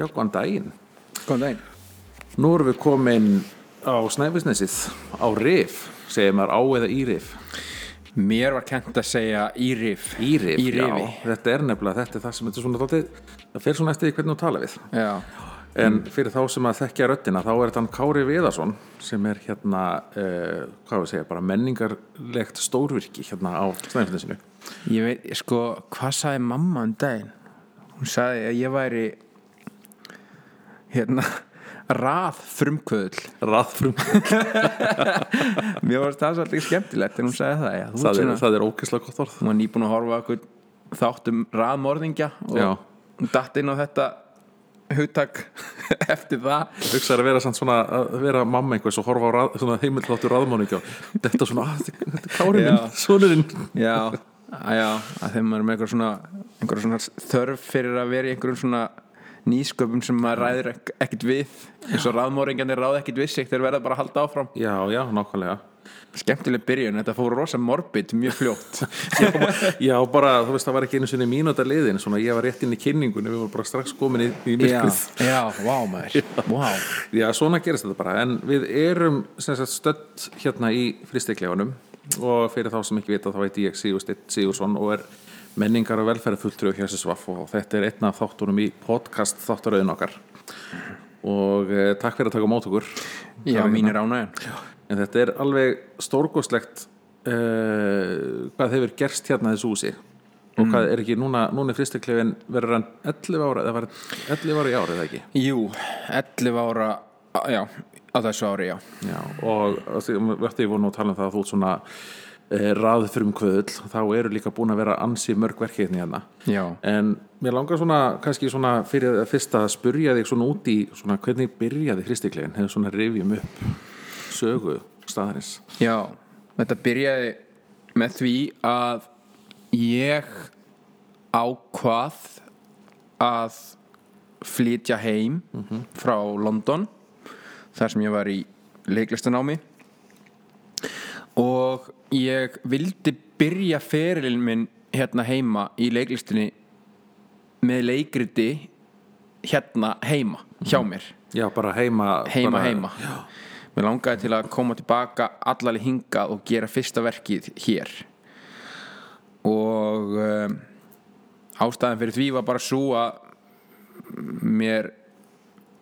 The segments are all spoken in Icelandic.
Já, góðan daginn. Góðan daginn. Nú erum við komin á Snæfisnesið, á Rif, segir maður á eða í Rif. Mér var kent að segja í rif. Í Rif, Í já. Þetta er nefnilega, þetta er það sem þetta er svona dálítið, það fer svona eftir hvernig þú tala við. Já. En fyrir þá sem að þekkja röddina, þá er þetta hann Kári Viðarsson sem er hérna, uh, hvað við segja, bara menningarlegt stórvirki hérna á Snæfisnesinu. Ég veit, sko, hvað sagði mamma um daginn? Hún sagði að ég væri hérna rað frumkvöðl. Raðfrum, Mér varst það svolítið skemmtilegt en hún sagði það, já. Það, er, það er ókesslega gott orð. Hún var nýbúin að horfa okkur þáttum raðmorðingja Já. og hún datt inn á þetta hugtak eftir það. hugsaður að vera samt svona að vera mamma einhvers og horfa á rað, raðmáningi og þetta svona, að þetta þetta Kári Já. minn, sonurinn Já, já, að þeim er með einhver svona, einhver svona þörf fyrir að vera í einhverjum svona nýsköpum sem maður ræður ek ekkert við eins og raðmóringarnir ráð ekkert við sig þeir verða bara að halda áfram. Já, já, nákvæmlega. Skemmtileg byrjun, þetta fór rosa morbid mjög fljótt. Já, bara, þú veist, það var ekki einu sinni mínúta liðin svona ég var rétt inn í kynningunni, við vorum bara strax komin í, í Já, myrkrið. já, vá maður. Vá, Já, svona gerist þetta bara, en við erum sem sagt stödd hérna í fristiklefanum og fyrir þá sem ekki vita þá heiti ég Sigursteinn Sigursson og er menningar og velferðarfulltrú hjá SSVAF og þetta er einn af þáttunum í podcast þáttaröðin okkar. Og eh, takk fyrir að taka mót okkur. Já, mín er ánægjan. En þetta er alveg stórgóðslegt uh, hvað hefur gerst hérna í þessu húsi. Og hvað er ekki núna, núna er fristiklefin verður hann 11 ára eða var 11 ára í ára eða ekki? Jú, 11 ára, já, á þessu ári, já. Já, og eftir ég voru nú að tala um það að þú ert svona e, raðfrum kvöðl, þá eru líka búin að vera ansi mörg verkefni hérna Já, en mér langar svona, kannski svona fyrir að fyrst að spurja þig svona út í svona hvernig byrjaði hristiklegin hefur svona rifjum upp sögu staðarins? Já, þetta byrjaði með því að ég ákvað að flytja heim frá London þar sem ég var í leiklistanámi og ég vildi byrja ferilinn minn hérna heima í leiklistinni með leikriti hérna heima hjá mér. Já, bara heima heima bara, heima. Mér langaði til að koma tilbaka allarlega hingað og gera fyrsta verkið hér. Og um, ástæðan fyrir því var bara svo að mér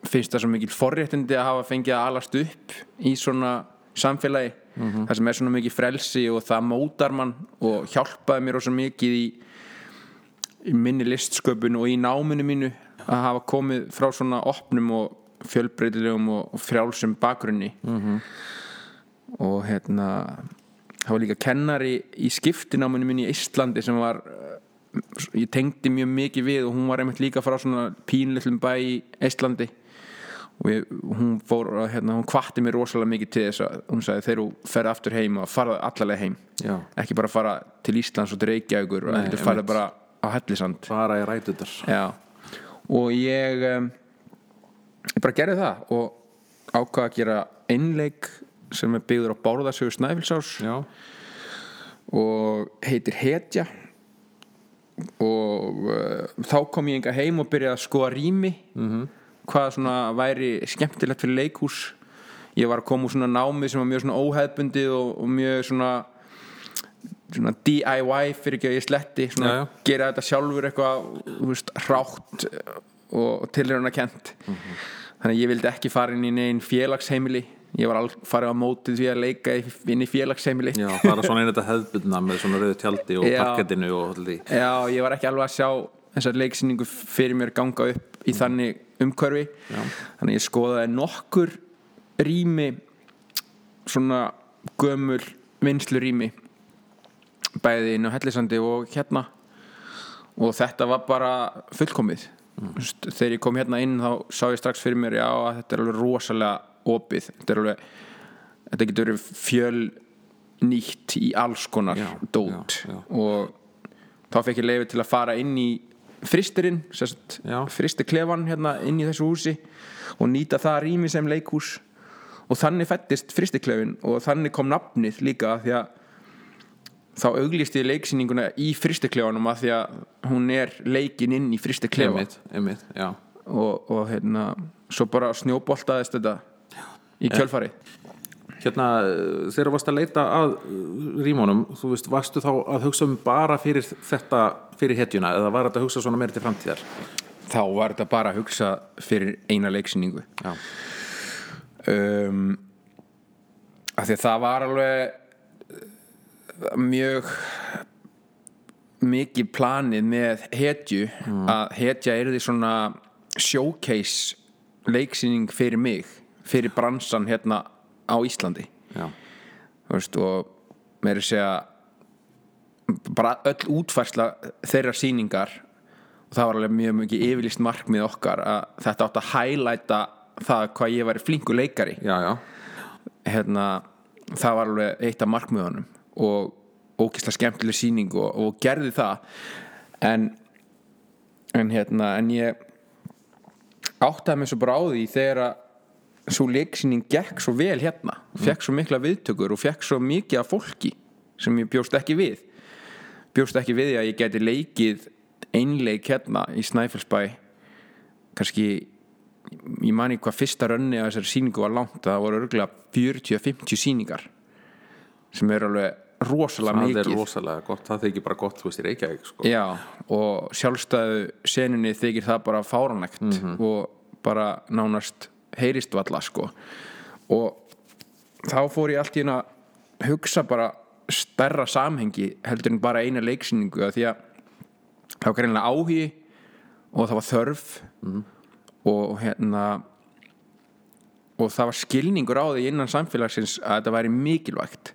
finnst það svo mikil forréttindi að hafa fengið að alast upp í svona samfélagi þar sem er svona mikið frelsi og það mótar mann og hjálpaði mér svo mikið í, í minni listsköpun og í náminu mínu að hafa komið frá svona opnum og fjölbreytilegum og, frjálsum bakgrunni. Og hérna það var líka kennari í skiptináminu mín í Íslandi sem var ég tengdi mjög mikið við og hún var einmitt líka frá svona pínlillum bæ í Íslandi og ég, hún fór að hérna, hún kvatti mér rosalega mikið til þess að hún sagði þegar þú ferð aftur heim og farað allalega heim Já, ekki bara fara til Íslands og til Reykjavíkur og Nei, farið einmitt. bara á Hellisand. Bara í rætutar Já, og ég um, ég bara gerði það og ákvað að gera einleik sem er byggður á Bárðarsögu Snæfilsás Já, og heitir Hetja. Og uh, þá kom ég enga heim og byrjaði að skoða rými. -hmm. Hvað svona væri skemmtilegt fyrir leikhús. Ég var að koma úr svona námi sem var mjög svona óheðbundið og, og mjög svona svona DIY fyrir ekki að ég sletti svona Já, já. gera þetta sjálfur eitthvað veist, hrátt og tilhöruna kent þannig að ég vildi ekki fara inn í negin félagsheimili. Ég var alveg farið á mótið því að leika inn í félagsheimili. Já, bara svona einnig þetta hefðbundna með svona rauðu tjaldi og Já. parkettinu og allir Já, ég var ekki alveg að sjá þessar leiksýningu fyrir mér ganga upp í þannig umhverfi Já. þannig ég skoðaði nokkur rými svona gömul vinslu rými bæði inn á Hellisandi og hérna og þetta var bara fullkomið mm. þegar ég kom hérna inn þá sá ég strax fyrir mér já að þetta er alveg rosalega opið þetta er alveg þetta getur verið fjöl nýtt í alls konar Já, dót já, já. og þá fekk ég leiði til að fara inn í fristirinn, fristiklefan hérna inn í þessu húsi og nýta það rými sem leikhús. Og þannig fættist fristiklefin og þannig kom nafnið líka því að þá auglýst ég leiksýninguna í fristiklefanum að því að hún er leikin inn í já. Og, og hérna svo bara snjóboltaðist þetta í kjölfari Hérna, þegar þú varst að leita að eh, rímónum, þú veist, varstu þá að hugsa um bara fyrir þetta, fyrir hetjuna, eða var þetta að hugsa svona meira til framtíðar? þá var þetta bara að hugsa fyrir eina leiksýningu. Um, af því að það var alveg eh, mjög mikið planið með hetju að hetja er því svona showcase leiksýning fyrir mig fyrir bransan hérna á Íslandi Já. þú veist, og meiri segja bara öll útfærsla þeirra sýningar og það var alveg mjög mikið yfirlýst markmið okkar að þetta átt að hælæta það hvað ég væri flinku leikari Já, já. hérna, það var alveg eitt af markmiðunum og ógislega skemmtileg sýning og, og gerði það en en hérna, en ég áttaði mig svo bara á því þegar að svo leiksýning gekk svo vel hérna fekk svo mikla viðtökur og fekk svo mikið af fólki sem ég bjóst ekki við. Bjóst ekki við því að ég geti leikið einleik hérna í Snæfellsbæ. Kannski ég mani hvað fyrsta rönni að þessari sýningu var langt það voru örgulega 40-50 sýningar sem er alveg rosalega Það er mikið. rosalega gott, það þykir bara gott, þú veist, í Reykjavík, sko. Já, og sjálfstæðu seninni þykir það bara fáranlegt og bara nánast heyrist valla sko. Og þá fór ég allt í hérna að hugsa bara stærra samhengi heldur en bara eina leiksýningu því að það var greinlega áhugi og það var þörf og hérna og það var skilningur á því innan samfélagsins að þetta væri mikilvægt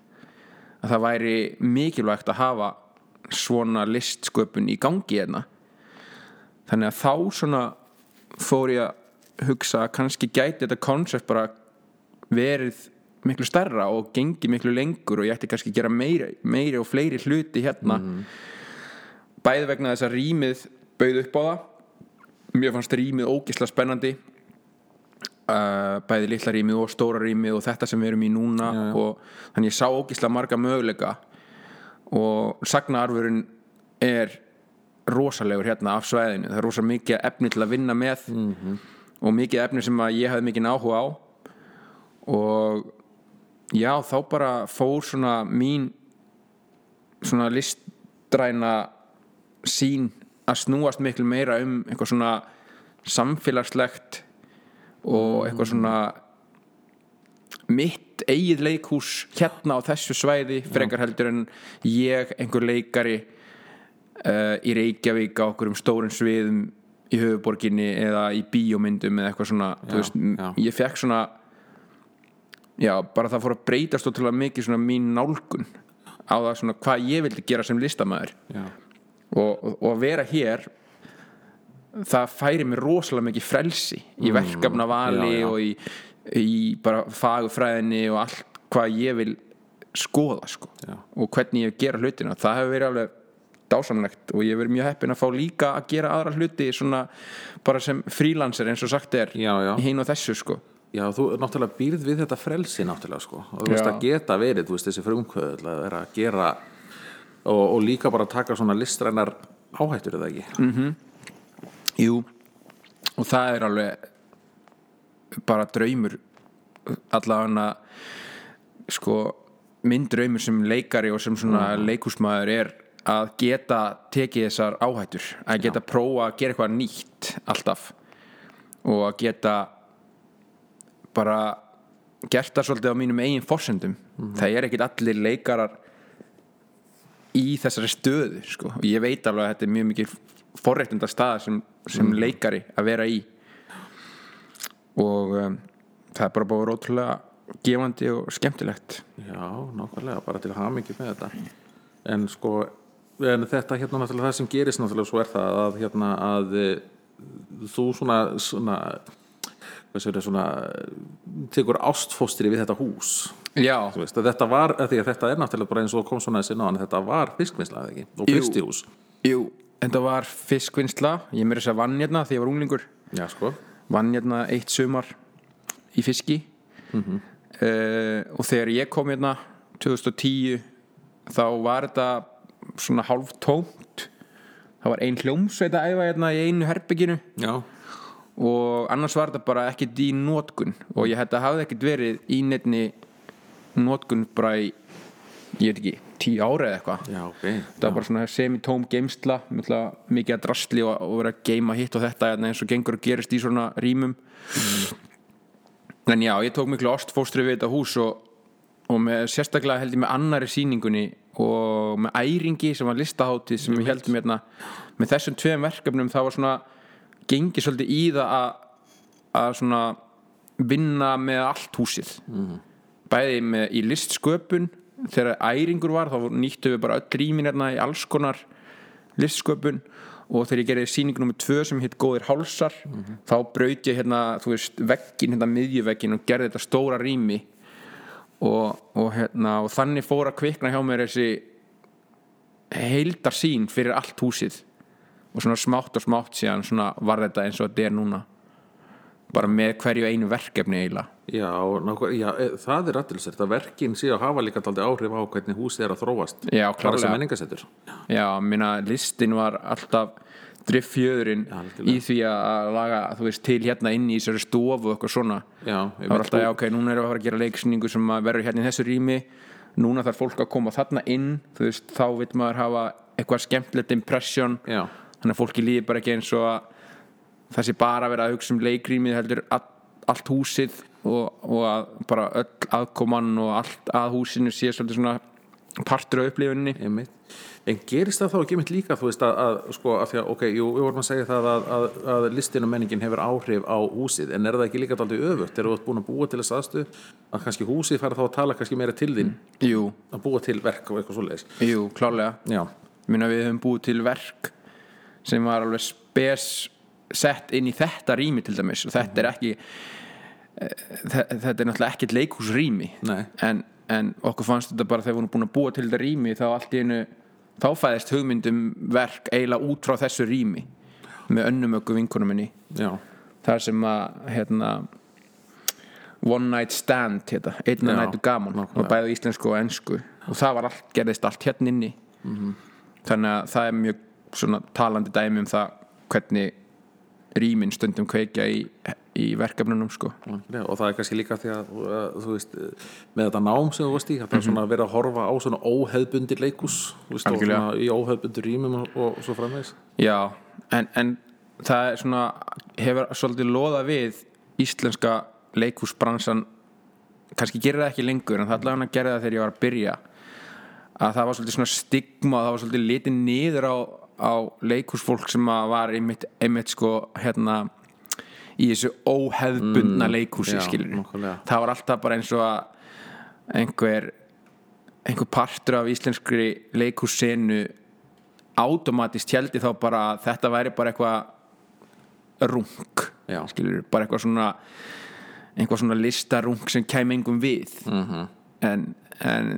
að það væri mikilvægt að hafa svona listsköpun í gangi hérna. Þannig að þá svona fór ég að hugsa kannski gæti þetta koncept bara verið miklu stærra og gengi miklu lengur og ég ætti kannski að gera meiri, meiri og fleiri hluti hérna. Bæði vegna þess að rýmið bauð upp á það. Mér fannst rýmið ógisla spennandi. Uh, bæði litla rýmið og stóra rýmið og þetta sem við erum í núna Já, já. og þannig ég sá ógisla marga möguleika. Og sagnaarfurinn er rosalegur hérna af svæðinu. Það er rosa mikið efni til að vinna með og mikið efni sem ég hafði mikið áhuga á. Og já þá bara fór svona mín svona listræna sín að snúast miklu meira um eitthvað svona samfélagslegt og eitthvað svona mitt eigið leikhús hérna á þessu svæði frekar heldur en ég einhver leikari uh, í Reykjavík á okkur um stórum sviðum í höfuborginni eða í bíómyndum eða eitthvað svona Já, veist, ég fekk svona já, bara það fór að breytast ótrúlega mikið svona mín nálgun á það svona hvað ég vildi gera sem listamæður og, og, að vera hér það færi mér rosalega mikið frelsi í Mm, já, já. og í, í bara fagufræðinni og allt hvað ég vil skoða sko. Og hvernig ég gera hlutina. Það hefur verið alveg dásamlegt og ég verið mjög heppin að fá líka að gera aðra hluti svona bara sem frílanser eins og sagt er Já, já. hinn og þessu sko. Já, þú náttúrulega býrð við þetta frelsi náttúrulega sko. Og þú veist að geta verið, þú veist, þessi frumkvöð að vera að gera og, og líka bara taka svona listrænar áhættur eða ekki? Jú, og það er alveg bara draumur allavega sko minn draumur sem leikari og sem svona leikúsmaður er að geta tekið þessar áhættur að geta prófa að gera eitthvað nýtt alltaf og að geta bara gert það svolítið á mínum eigin forsendum. Það er ekkit allir leikarar í þessari stöðu sko. og ég veit alveg að þetta er mjög mikið forréttunda staða sem, sem leikari að vera í. Og um, það er bara búið rótrúlega gefandi og skemmtilegt. Já, nákvæmlega, bara til hamingi með þetta. En sko en þetta hérna náttúrulega það sem gerist náttúrulega svo er það að hérna að eh, þú svona, svona hvað sér svona tekur ástfóstri við þetta hús. Já, veist, þetta var, því að þetta er náttúrulega bara eins og kom svona þessi náðan, þetta var fiskvinnsla eða ekki, og Jú. fristihús jú, þetta var fiskvinnsla. Ég meiri þess að vann hérna því ég var unglingur. Já, sko, vann hérna eitt sumar í fiski. Mhm. uh, og þegar ég kom hérna 2010 þá var þetta svona hálf tómt. Það var ein hljómsveit að æfa hérna í einu herbygginu já, og annars var þetta bara ekkert í nótkun og ég þetta hafði ekkert verið í nefni nótkun bara í ég veit ekki, tíu ára eða eitthvað. Það var bara svona semitóm geimsla mikla- mikið að drastli og, og vera að geima hitt og þetta hérna, eins og gengur og gerist í svona rýmum. En já, ég tók miklu ástfóstri við þetta hús og, og með, sérstaklega held ég með annari sýningunni og með æringi sem var listaháttið sem við heldum hérna. Með þessum tveim verkefnum það var svona gengið svolítið í það að, að svona vinna með allt húsið. Bæði með, í listsköpun þegar æringur var þá nýttum við bara öll rýmin hérna í alls konar listsköpun. Og þegar ég gerði sýningu nummer tvö sem hitt Góðir Hálsar þá braut ég hérna, þú veist, veggin hérna miðjuveggin og gerði þetta stóra rými. Og, og, hérna, og þannig fór að kvikna hjá mér þessi heildar sín fyrir allt húsið. Og svona smátt og smátt síðan svona var þetta eins og þetta er núna. Bara með hverju einu verkefni eiginlega. Já, já, e, það er aðtilsert að verkin sé að hafa líka taldi áhrif á hvernig húsið er að þróast. Já, menningasettur Já, minna listin var alltaf algjörlega. í því að laga, þú veist, til hérna inn í þessari stofu og eitthvað svona. Já, það var alltaf, já, ok, núna erum við að fara að gera leiksningu sem verður hérna í þessu rými núna þarf fólk að koma þarna inn veist, þá vil maður hafa eitthvað skemmtilegt impression. Já, þannig að fólki líði bara ekki eins og að það sé bara verið að hugsa um leikrýmið heldur all, allt húsið og, og að bara öll aðkoman og allt að húsinu sé svolítið svona partur af upplifunni En gerist það þá ekki einmitt líka, þú veist, að, að sko, að því að, ok, jú, við vorum að segja það að, að, að listin og menningin hefur áhrif á húsið, en er það ekki líka aldrei öfugt, þegar þú búin að búa til þess aðstöð, að kannski húsið fara þá að tala kannski meira til þín, Jú, að búa til verk og eitthvað svoleiðis. jú, klálega Já, minna við höfum búið til verk sem var alveg spes sett inn í þetta rými til dæmis. Og þetta er ekki eh, þe- þetta er náttúrulega ekkert leikhúsrými. Nei. en, en okkur fannst þetta bara þegar við vorum búin að búa til þetta rými þá allt í einu þá fæðist hugmyndum verk eiginlega út frá þessu rými með önnum ökku vinkunum minni. Já, þar sem að hérna One Night Stand hérna, einn Já, nættu gaman og bæði íslensku og ensku. Og það var allt, gerðist allt hérna inni. Þannig að það er mjög svona talandi dæmi um það hvernig rýmin stundum kveikja í, í verkefnunum sko. Já, og það er kannski líka því að, þú veist, með þetta nám sem þú varst í þetta er svona að vera að horfa á svona óheðbundir leikus veist, svona í óheðbundir rýmum og, og svo framvegis. Já, en, en það er svona hefur svolítið loða við íslenska leikhúsbransan kannski gerir það ekki lengur en það allavega hann að gera það þegar ég var að byrja að það var svolítið svona stigma það var svolítið litið niður á, á leikhúsfólk sem var einmitt, einmitt sko hérna í þessu óheðbundna skilur nákvæmlega. það var alltaf bara eins og að einhver einhver partur af íslenskri leikhússenu automatist héldi þá bara að þetta væri bara eitthvað rung skilur, bara eitthvað svona einhvað svona listarung sem kæmi engum við -hmm. en, en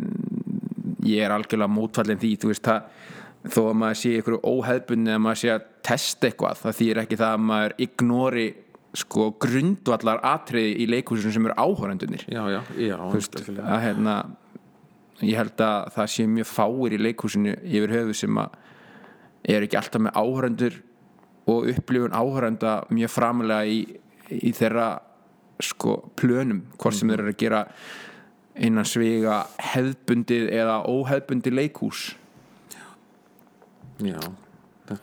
ég er algjörlega mótfallin því þú veist það þó að maður sé ykkur óheðbunni að maður sé að testa eitthvað það þýr ekki það að maður ignori sko grundvallar atriði í leikhúsinu sem eru áhórendunir já, já, já, veist, að hérna ég held að það sé mjög fáir í leikhúsinu yfir höfu sem að er ekki alltaf með áhörendur og upplifun áhörenda mjög framalega í, í þeirra sko plönum hvort sem þeir eru að gera innan sviga hefðbundið eða óhefðbundið leikhús. Já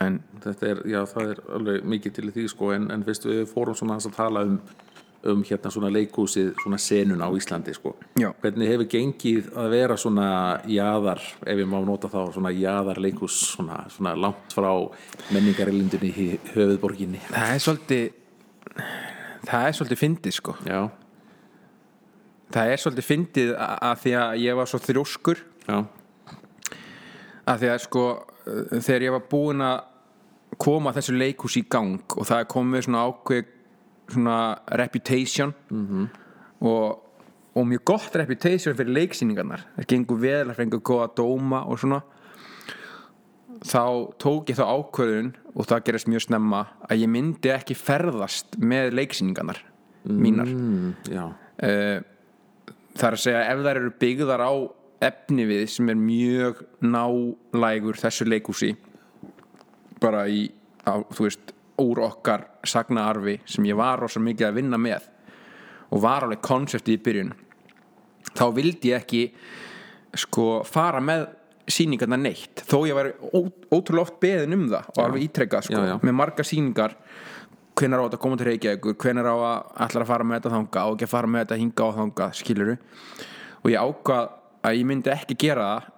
en þetta er, já, það er alveg mikið til því sko, en, en fyrst við fórum svona að tala um um hérna svona leikhúsið svona senun á Íslandi sko. Já. hvernig hefur gengið að vera svona jaðar, ef ég má nota þá svona jaðar leikhús svona, svona langt frá menningarilindunni í höfuðborginni? Það er svolítið það er svolítið fyndið sko. Já, það er svolítið fyndið að því að ég var svo þrjóskur. Já, að því að sko þegar ég var búinn að koma þessu leikhús í gang og það er komið svona ákveð svona reputation -hmm. og, og mjög gott reputation fyrir leiksýningarnar. Það gengur vel að fengu góða dóma og svona. Þá tók ég þá ákvörðun og það gerist mjög snemma að ég myndi ekki ferðast með leiksýningarnar mínar. Mm, uh, það er að segja ef þær eru byggðar á efni við sem er mjög nálægur þessu leikhúsi bara í á, þú veist, úr okkar sagnaarfi sem ég var rosa mikið að vinna með og var alveg konseptið í byrjun þá vildi ég ekki sko fara með sýningarna neitt. Þó ég væri ó, ótrúlega oft beðin um það og alveg ítrekkað sko, Já, já. með marga sýningar. Hvenær á þetta að koma til Reykjavíkur? Hvenær á að ætla að fara með þetta þanga og ekki að fara með þetta hinga og þanga skiluru og ég ákvað að ég myndi ekki gera það.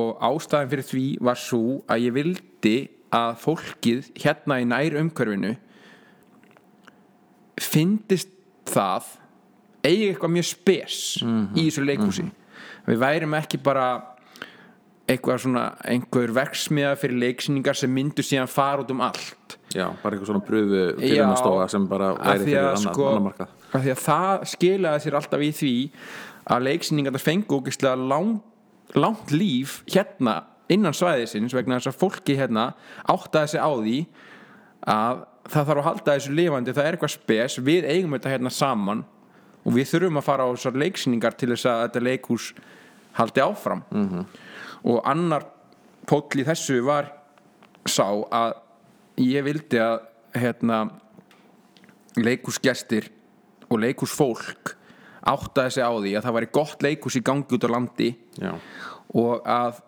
Og ástæðan fyrir því var svo að ég vildi að fólkið hérna í nær umhverfinu fyndist það eigi eitthvað mjög spes í þessu leikhúsi. Við værum ekki bara eitthvað svona einhver verksmiða fyrir leiksýningar sem myndu síðan fara út um allt. Já, bara eitthvað svona pröfu Já, fyrirnastofa sem bara væri fyrir að annan, sko, annan markað. af því að það skilaði sér alltaf í því að leiksýningarna fengu ógeðslega lang, langt líf hérna innan svæðisins vegna þess að fólki hérna áttaði sig á því að það þarf að halda þessu lifandi það er eitthvað spes, við eigum þetta hérna saman og við þurfum að fara á þessar leiksýningar til þess að þetta leikhús haldi áfram -hmm. og annar póll í þessu var sá að ég vildi að hérna leikhúsgestir og leikhúsfólk áttaði sig á því að það væri gott leikhús í gangi út á landi já, og að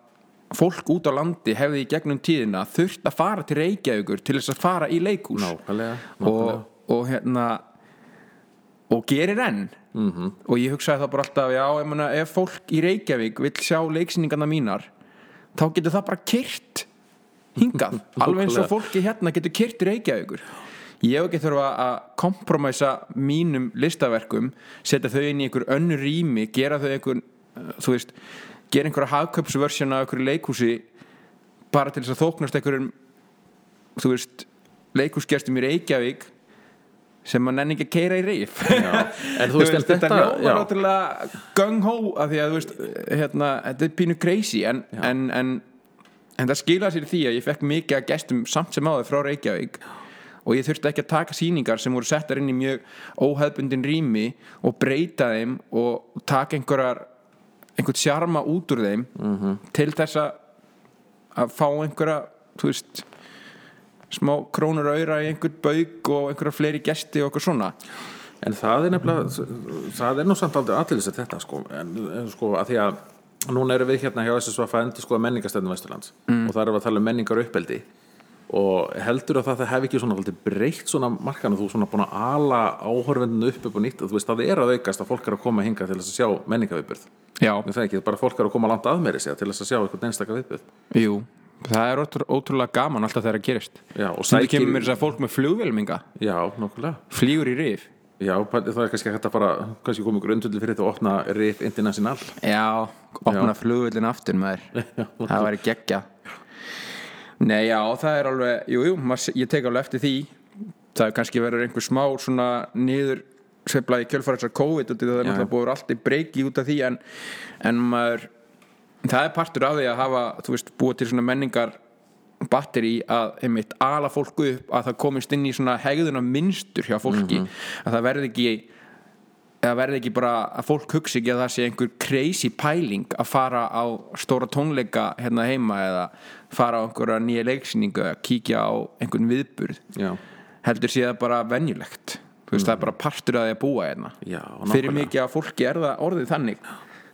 fólk út á landi hefði í gegnum tíðina þurft að fara til Reykjavíkur til þess að fara í leikhús. Nákvæmlega, nákvæmlega. og, og hérna og gerir enn. -hmm. og ég hugsaði það bara alltaf já, ég meina, ef fólk í Reykjavík vill sjá leiksýningarna mínar þá getur það bara kyrt hingað, alveg eins og fólki hérna getur kyrt í Reykjavíkur ég hef ekki þurfa að kompromæsa mínum listaverkum setja þau inn í einhver önnur rými gera þau einhver, uh, þú veist gera einhverja hagköpsversjón af einhverju leikhúsi bara til þess að þóknast einhverjum þú veist leikhúsgestum í Reykjavík sem maður nenni ekki að keira í reyf en þú veist, þetta já. náttúrulega gung-ho af því að þú veist, hérna, þetta er pínu crazy en, en, en, en það skila sér því að ég fekk mikið að gestum samt sem áður frá Reykjavík og ég þurfti ekki að taka sýningar sem voru settar inn í mjög óhefbundin rými og breyta þeim og taka einhverjar einhvern sjarma út úr þeim -hmm. til þess að fá einhverja þú veist smá krónur auðra í einhvern bauk og einhverja fleiri gesti og eitthvað svona En það er nefnilega, það er nú samt aldrei aðlilis að þetta sko, en, en sko að því að núna erum við hérna hjá SSVF að endur sko að menningastöðnum Vesturlands mm. og það við að tala um menningar uppeldi og heldur að það, það hef ekki svona breytt svona markan og þú svona búin að ala áhörfendinu upp upp og nýtt og þú veist það er að aukast að fólk er að koma hinga til þess að sjá menningaviðbyrð það ekki, bara fólk er að koma langt að meiri sig til þess að sjá eitthvað einstaka viðbyrð jú Það er ótrú, ótrúlega gaman alltaf þegar það gerist. Já, og sækir- kemur mér þess að fólk með flugvelminga Já, nokkulega Flýgur í rif. Já, það er kannski hægt að bara kannski koma ykkur undulli fyrir þetta að opna RIF International. Já, opna flugvellin aftur maður. Það væri geggja Nei, já, það er alveg Jú, jú, maður, ég tek alveg eftir því. Það er kannski verður einhver smá svona niður sveifla í kjölfara þessar COVID og það er náttúrulega búið alltaf breyki út af því en, en maður það er partur af því að hafa, þú veist, búið til svona menningar batteri að einmitt ala fólk upp að það komist inn í svona hegðuna minnstur hjá fólki að það verði ekki það verði ekki bara að fólk hugsi ekki að það sé einhver crazy pæling að fara á stóra tónleika hérna heima eða fara á einhverja nýja leiksýningu eða kíkja á einhvern viðburð? Já, heldur sé það bara venjulegt. Þú veist það er bara partur að því að búa hérna. Já, fyrir mikið að fólki er það orðið þannig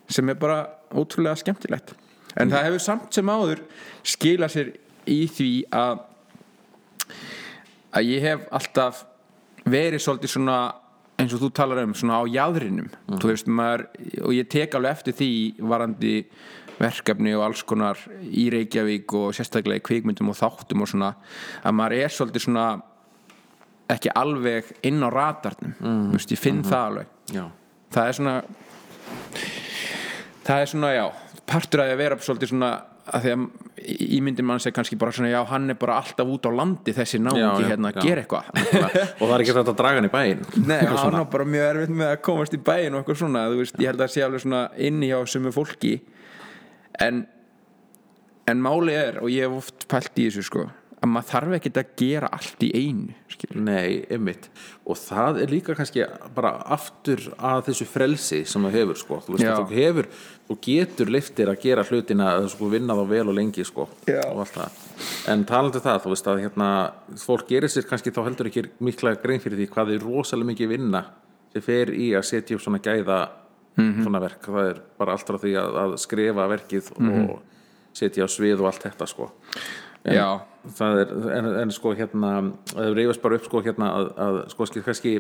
sem er bara ótrúlega skemmtilegt. En það hefur samt sem áður skila sér í því að að ég hef alltaf verið svolítið svona eins og þú talar um svona á jáðrinum Mhm. þú veist maður og ég tek alveg eftir því varandi verkefni og alls konar í Reykjavík og sérstaklega í kvikmyndum og þáttum og svona að maður er svolítið svona ekki alveg inn á radarnum mm. veist, ég finn það alveg já, það er svona það er svona já partur að því að vera svolítið svona að því að ímyndin mann sé kannski bara svona já hann er bara alltaf út á landi þessi náungi Já, já, hérna að gera eitthvað. Og það er ekki þetta að draga hann í bæinn. Nei, hann á bara mjög erfitt með að komast í bæinn og eitthvað svona, þú veist, ég held að það sé alveg svona inni hjá sumu fólki. En en máli er, og ég hef oft pælt í þessu sko, að maður þarf ekki að gera allt í einu skilur. Nei, einmitt og það er líka kannski bara aftur að þessu frelsi sem það hefur sko. þú veist Já. að þú hefur þú getur leiftir að gera hlutina að sko, vinna þá vel og lengi sko. Og en talandi um það, þú veist að hérna, fólk gerir sér kannski þá heldur ekki mikla grein fyrir því hvað er rosalega mikið vinna sem fer í að setja upp svona gæða Mhm. svona verk, það er bara allt frá því að, að skrifa verkið Mhm. og setja á svið og allt þetta sko en, Já. það er, en, en sko hérna það reyfast bara upp sko hérna að, að sko kannski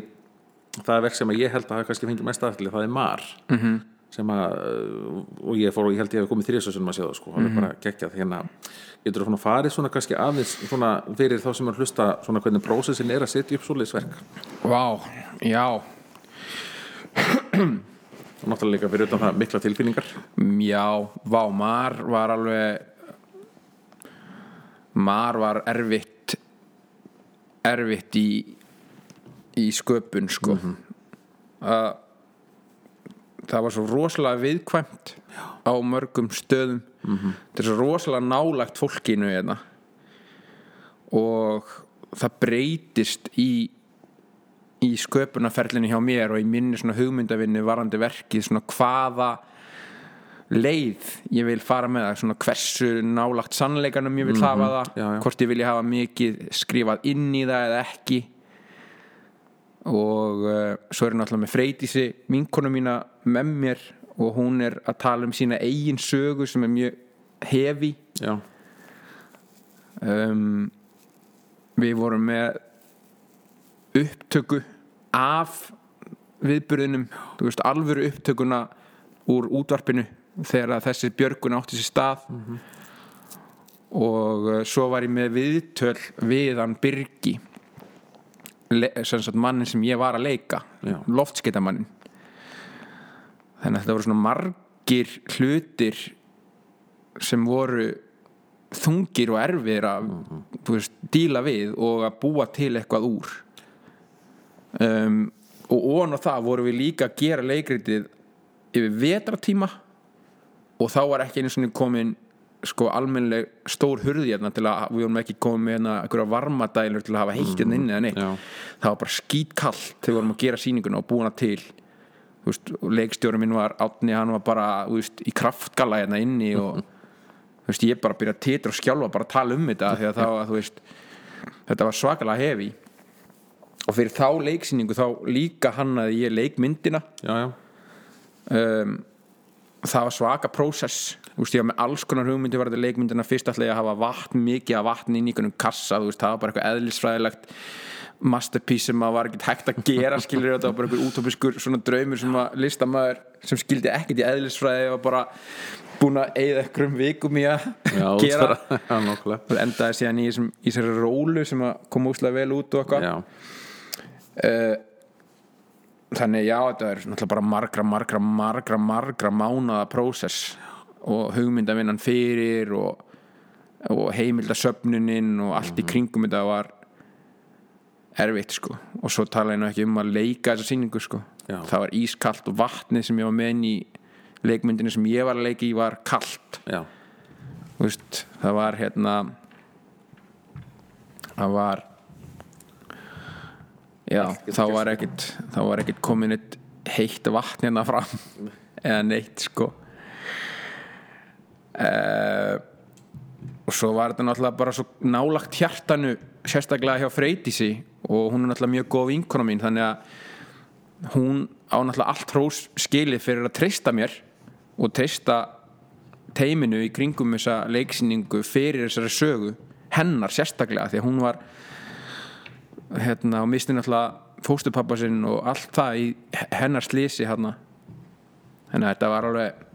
það er verk sem að ég held að hafa kannski fengið mest aðtli það er mar. -hmm. sem að og ég fór og ég held ég hef komið þrjóðsössunum að sjá það sko, það er bara geggjað. Hérna getur þú farið svona kannski aðeins svona fyrir þá sem er að hlusta svona hvernig prósessin er að setja upp svoleiðisverk Vá, já. Og náttúrulega líka fyrir utan það mikla tilfinningar. Já, vá, Mar var alveg Mar var erfitt erfitt í í sköpun sko. Að það var svo rosalega viðkvæmt á mörgum stöðum. Þetta er svo rosalega nálagt fólkinu hérna. Og það breytist í í sköpunarferlinu hjá mér og í minni svona hugmyndavinni varandi verkið svona hvaða leið ég vil fara með það svona hversu nálagt sannleikanum ég vil hafa það já, já. hvort ég vilja hafa mikið skrifað inn í það eða ekki. Og uh, svo er náttúrulega með Freydísi vinkonu mína með mér og hún er að tala um sína eigin sögu sem er mjög hefi. Um, við vorum með upptöku af viðburðinum þú veist, alvöru upptökuna úr útvarpinu þegar þessi björgun átti sér stað. Og uh, svo var ég með viðtöl við hann Birgi sagt mannin sem ég var að leika Já. loftskeytamannin þannig að þetta voru svona margir hlutir sem voru þungir og erfir að þú veist, díla við og að búa til eitthvað úr. Um, og ón og það voru við líka að gera leikritið yfir vetratíma og þá var ekki einu svona komin sko almennleg stór hurði hérna til að við vorum ekki komið með hérna einhverja varmadælur til að hafa heitt hérna inni eða neitt. Já. það var bara skítkallt þegar við vorum að gera sýninguna og búina til Þú veist, og leikstjóri minn var átni, hann var bara veist, í kraftgala hérna inni og veist, ég bara byrja að titra og skjálfa bara að tala um þetta að það var, þetta var svakalega hefi og fyrir þá leiksýningu þá líka hannaði ég leikmyndina. Já, já, um, það var svaka prósess. Ég var með alls konar hugmyndi var þetta leikmyndina. Fyrst ætla ég að hafa vatn, mikið af vatn inn í einhvern kassa, veist, það var bara eitthvað eðlisfræðilegt masterpiece sem að var ekkert hægt að gera skilur þetta var bara einhver útópiskur svona draumur sem að listamæður sem skildi ekkert í eðlisfræði var bara búin að eigða einhverjum vikum í að já, gera. og endaði síðan í, þessari rólu sem kom úslega vel út og eitthvað. Uh, þannig já þetta er náttúrulega bara margra margra margra margra mánaða prósess og hugmyndavinnan fyrir og, og heimildasöfnunin og allt í kringum þetta var erfitt sko. Og svo tala ég nú ekki um að leika þessa sýningu sko. Já. það var ískalt og vatnið sem ég var með í leikmyndinu sem ég var að leika í var veist, það var hérna það var já, þá var ekkit þá var ekkit komin eitt heitt vatn hérna fram. Eða neitt sko. Uh, og svo var þetta náttúrulega bara svo nálagt hjartanu sérstaklega hjá Freydísi og hún er náttúrulega mjög góð vinkona mín þannig að hún á náttúrulega allt hrós skilið fyrir að treysta mér og treysta teiminu í kringum þessa leiksýningu fyrir þessari sögu hennar sérstaklega því að hún var hérna og misti náttúrulega fóstupappa sinn og allt það í hennar slísi hérna þannig að þetta var alveg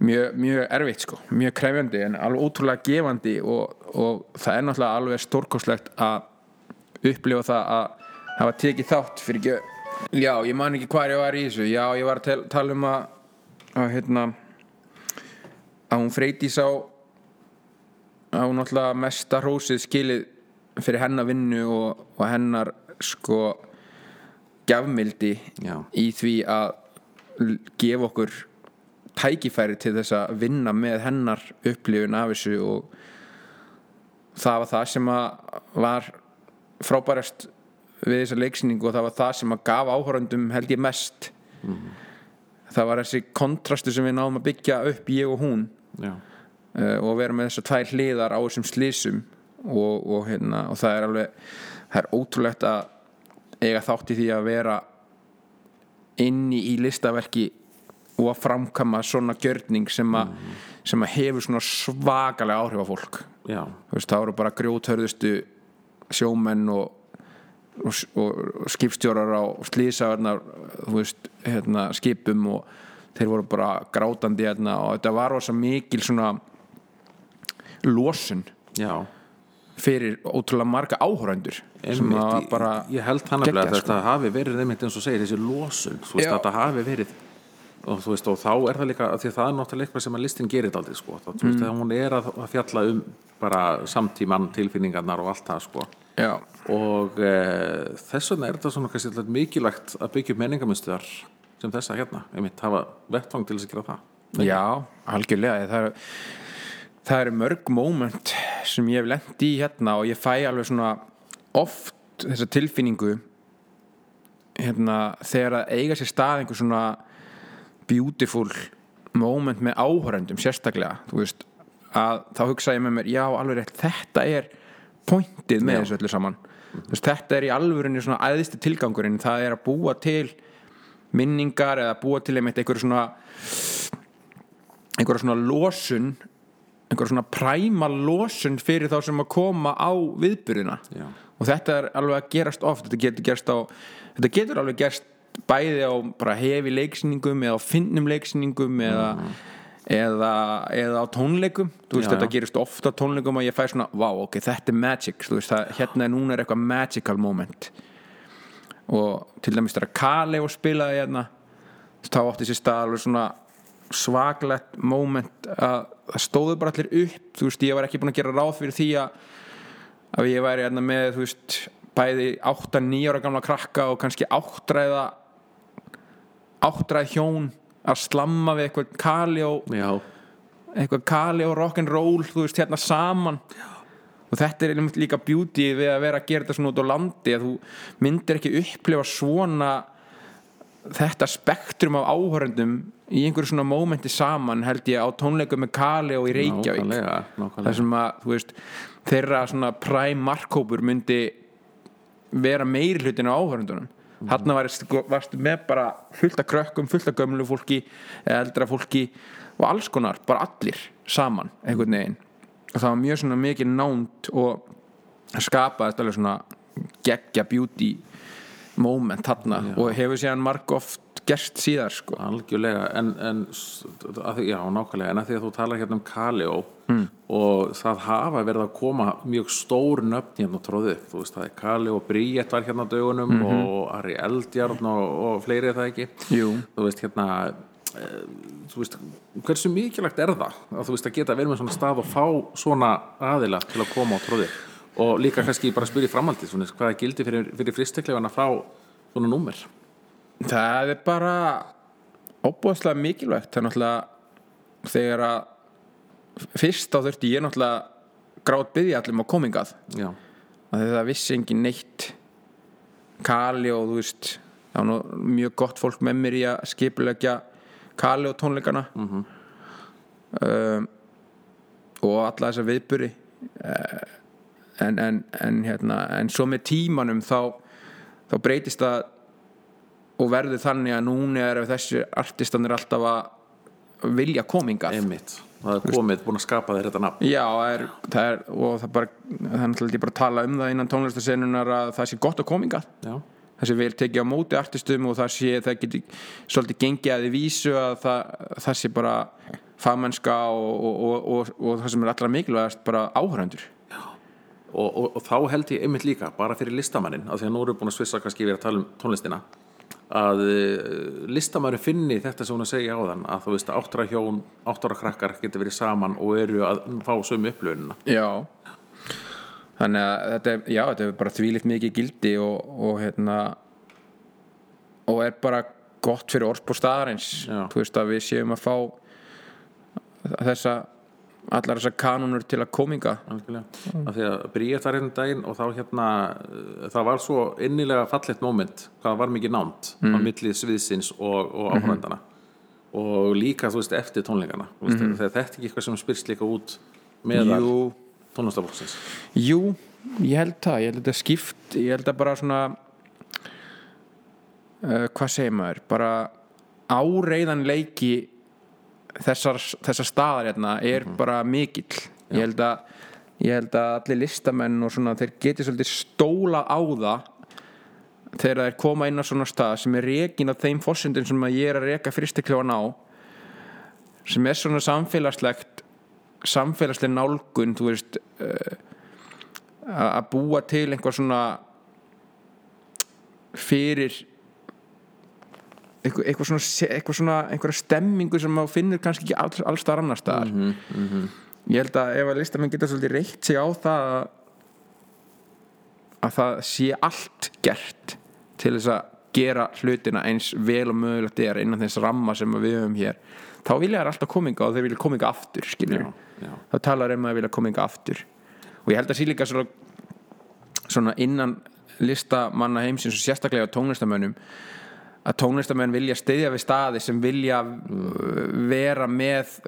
mjög, mjög erfitt sko. Mjög krefjandi en alveg ótrúlega gefandi og, og það er náttúrulega alveg stórkostlegt að upplifa það að hafa tekið þátt fyrir ekki já, ég man ekki hvað ég var í þessu. Já, ég var að tala um að, að hérna að hún freyti sá að hún náttúrulega mesta hrósið skilið fyrir hennar vinnu og, og hennar sko gjafmildi Já. í því að gefa okkur tækifæri til þess að vinna með hennar upplifun af þessu og það var það sem að var frábærast við þessa leiksýningu og það var það sem að gaf áhorandum held ég mest. Það var þessi kontrastu sem við náðum að byggja upp ég og hún. Uh, og vera með þessar tvær hliðar á þessum slísum og, og, hérna, og það er alveg það er ótrúlegt að eiga þátt í því að vera inni í listaverki og að framkama svona gjörning sem, a, sem að hefur svona svakalega áhrif á fólk. Veist, það voru bara grjóthörðustu sjómenn og, og, og skipstjórar á slísavernar hérna, skipum og þeir voru bara grátandi hérna, og þetta var rosa mikil svona losun. Já fyrir ótrúlega marga áhörændur sem að bara ég held þannig að þetta hafi verið einmitt eins og segir þessi losun þú veist þetta hafi verið og þú veist og þá er það líka því að það er náttúrulega eitthvað sem að listin gerir aldrei sko. Þá, þú Mm. veist þegar hún er að, að fjalla um bara samtíman tilfinningarnar og allt það sko. Já, og e, þess vegna er þetta svona kannski mikilvægt að byggja upp menningamustuðar sem þessa hérna, einmitt hafa vettfang til þess að gera það. Já, algjörlega það er, það eru mörg moment sem ég hef lent í hérna og ég fæ alveg svona oft þessa tilfinningu hérna þegar að eiga sér stað einhver svona beautiful moment með áhörendum sérstaklega, þú veist að þá hugsa ég með mér, já alveg rétt þetta er pointið með Já. þessu öllu saman þú veist, þetta er í alvörunni svona æðisti tilgangurinn, það er að búa til minningar eða búa til einmitt einhver svona einhverja svona losun einhverja svona præma losun fyrir þá sem að koma á viðbyrðina Já. og þetta er alveg að gerast oft. Þetta getur gerst á þetta getur alveg gerst bæði á bara hefi leiksýningum eða á finnum leiksýningum eða, eða, eða á tónleikum. Veist Já, þetta gerist ofta tónleikum og ég fæ svona wow ok þetta er magic. Veist það hérna núna er eitthvað magical moment. Og til dæmis þegar Kali og spilaði hérna þá átti sér stað alveg svona svaglegt moment að það stóðu bara allir upp þú veist ég var ekki búin að gera ráð fyrir því að að ég væri hérna með þú veist bæði 8-9 ára gamla krakka og kannski áttræða áttræð hjón að slamma við eitthvað Kali og Já, eitthvað kali og rock'n'roll þú veist hérna saman. Og þetta er einmitt líka beauty við að vera að gera þetta svona út á landi að þú myndir ekki upplifa svona þetta spektrum af áhörendum í einhverju svona mómenti saman held ég á tónleikum með Kali og í Reykjavík nákvæmlega, þar nákvæmlega. sem að veist þeirra svona prime markkópur myndi vera meiri hlutin á áhörendunum mm. þarna var, varstu með bara fullt af krökkum, fullt af gömlu fólki eldra fólki og alls konar bara allir saman einhvern veginn og það var mjög svona mikið nánd og skapaðist alveg svona geggja beauty moment þarna og hefur síðan marg oft gerst síðar sko. Algjörlega en, en að, já, nákvæmlega, en að því að þú talar hérna um Kaleo mm. og það hafa verið að koma mjög stór nöfn hérna tróðu þú veist, það er Kaleo Bríett var hérna dögunum og Ari Eldjarn og, og fleiri það ekki. Jú. þú veist, hérna e, þú veist, hversu mikilvægt er það að þú veist að geta verið með svona stað og fá svona aðila til að koma á tróði og líka kannski bara spyrja framhaldið svona, hvað er gildi fyrir, fyrir fristekleifana frá svona númer? Það er bara óbúðslega mikilvægt. Það er náttúrulega þegar að fyrst þá þurfti ég náttúrulega grátt byggja allum á komingað já, að það vissi engin neitt. Kali og þú veist var nú mjög gott fólk með mér í að skipulegja Kali og tónleikana um, og alla þessa viðburi en, en, en hérna en svo með tímanum þá þá breytist það og verður þannig að núna er þessi artistanir alltaf að vilja komingað einmitt. Það er komið, búin að skapa þér þetta nafn. Já, það er, það er, og það bara er náttúrulega ekki bara að tala um það innan tónlistasennunar að það sé gott að kominga já, það sé vel tekið á móti artistum og það sé, það geti svolítið gengið að því vísu að það, það sé bara fagmennska og, og, og, og, og það sem er allra mikilvægast bara áhöröndur og, og, og þá held ég einmitt líka bara fyrir listamannin, af því að nú erum við búin að svissa kannski við að tala um tónlistina að uh, listamæri finni þetta sem hún að segja á þann að þú veist að áttra hjón, áttra krakkar getur verið saman og eru að fá sömu upplöfunina Já. Þannig að þetta er, já, þetta er bara þvílitt mikið gildi og, og hérna og er bara gott fyrir orðspór staðarins. Þú veist að við séum að fá þessa allar þessar kanunur til að kominga af því að Bríett var hérna daginn og þá hérna uh, það var svo innilega fallegt moment hvað var mikið námt á milli sviðsins og, og áhverjandana og líka þú veist eftir tónleikana. Mm -hmm. þetta er ekki eitthvað sem spyrst líka út meðal tónlistafólksins jú, ég held það. Ég held þetta skipt, ég held að bara svona uh, hvað segir maður, bara áreiðan leiki þessar, þessar staðar hérna er bara mikill. Ég held að ég held að allir listamenn og svona þeir geti svolítið stóla á það þegar þeir koma inn á svona stað sem er rekin á þeim fórsendum sem ég er að reka fristikljón á sem er svona samfélagslegt samfélagsleg nálgun þú veist uh, að búa til einhver svona fyrir eitthvað, eitthvað svona, eitthvað svona einhverja stemmingu sem maður finnur kannski ekki alls, alls þar annars staðar. Ég held að ef að listamenn geta svolítið reitt sig á það að, að það sé allt gert til þess að gera hlutina eins vel og mögulegt er innan þess ramma sem við höfum hér þá vilja þær alltaf kominga og þeir vilja kominga aftur Já, já. þá talar um að vilja kominga aftur. Og ég held að sé líka svona, svona innan listamanna heimsins og sérstaklega tónlistamönnum að tónlistamenn vilja stiðja við staði sem vilja uh, vera með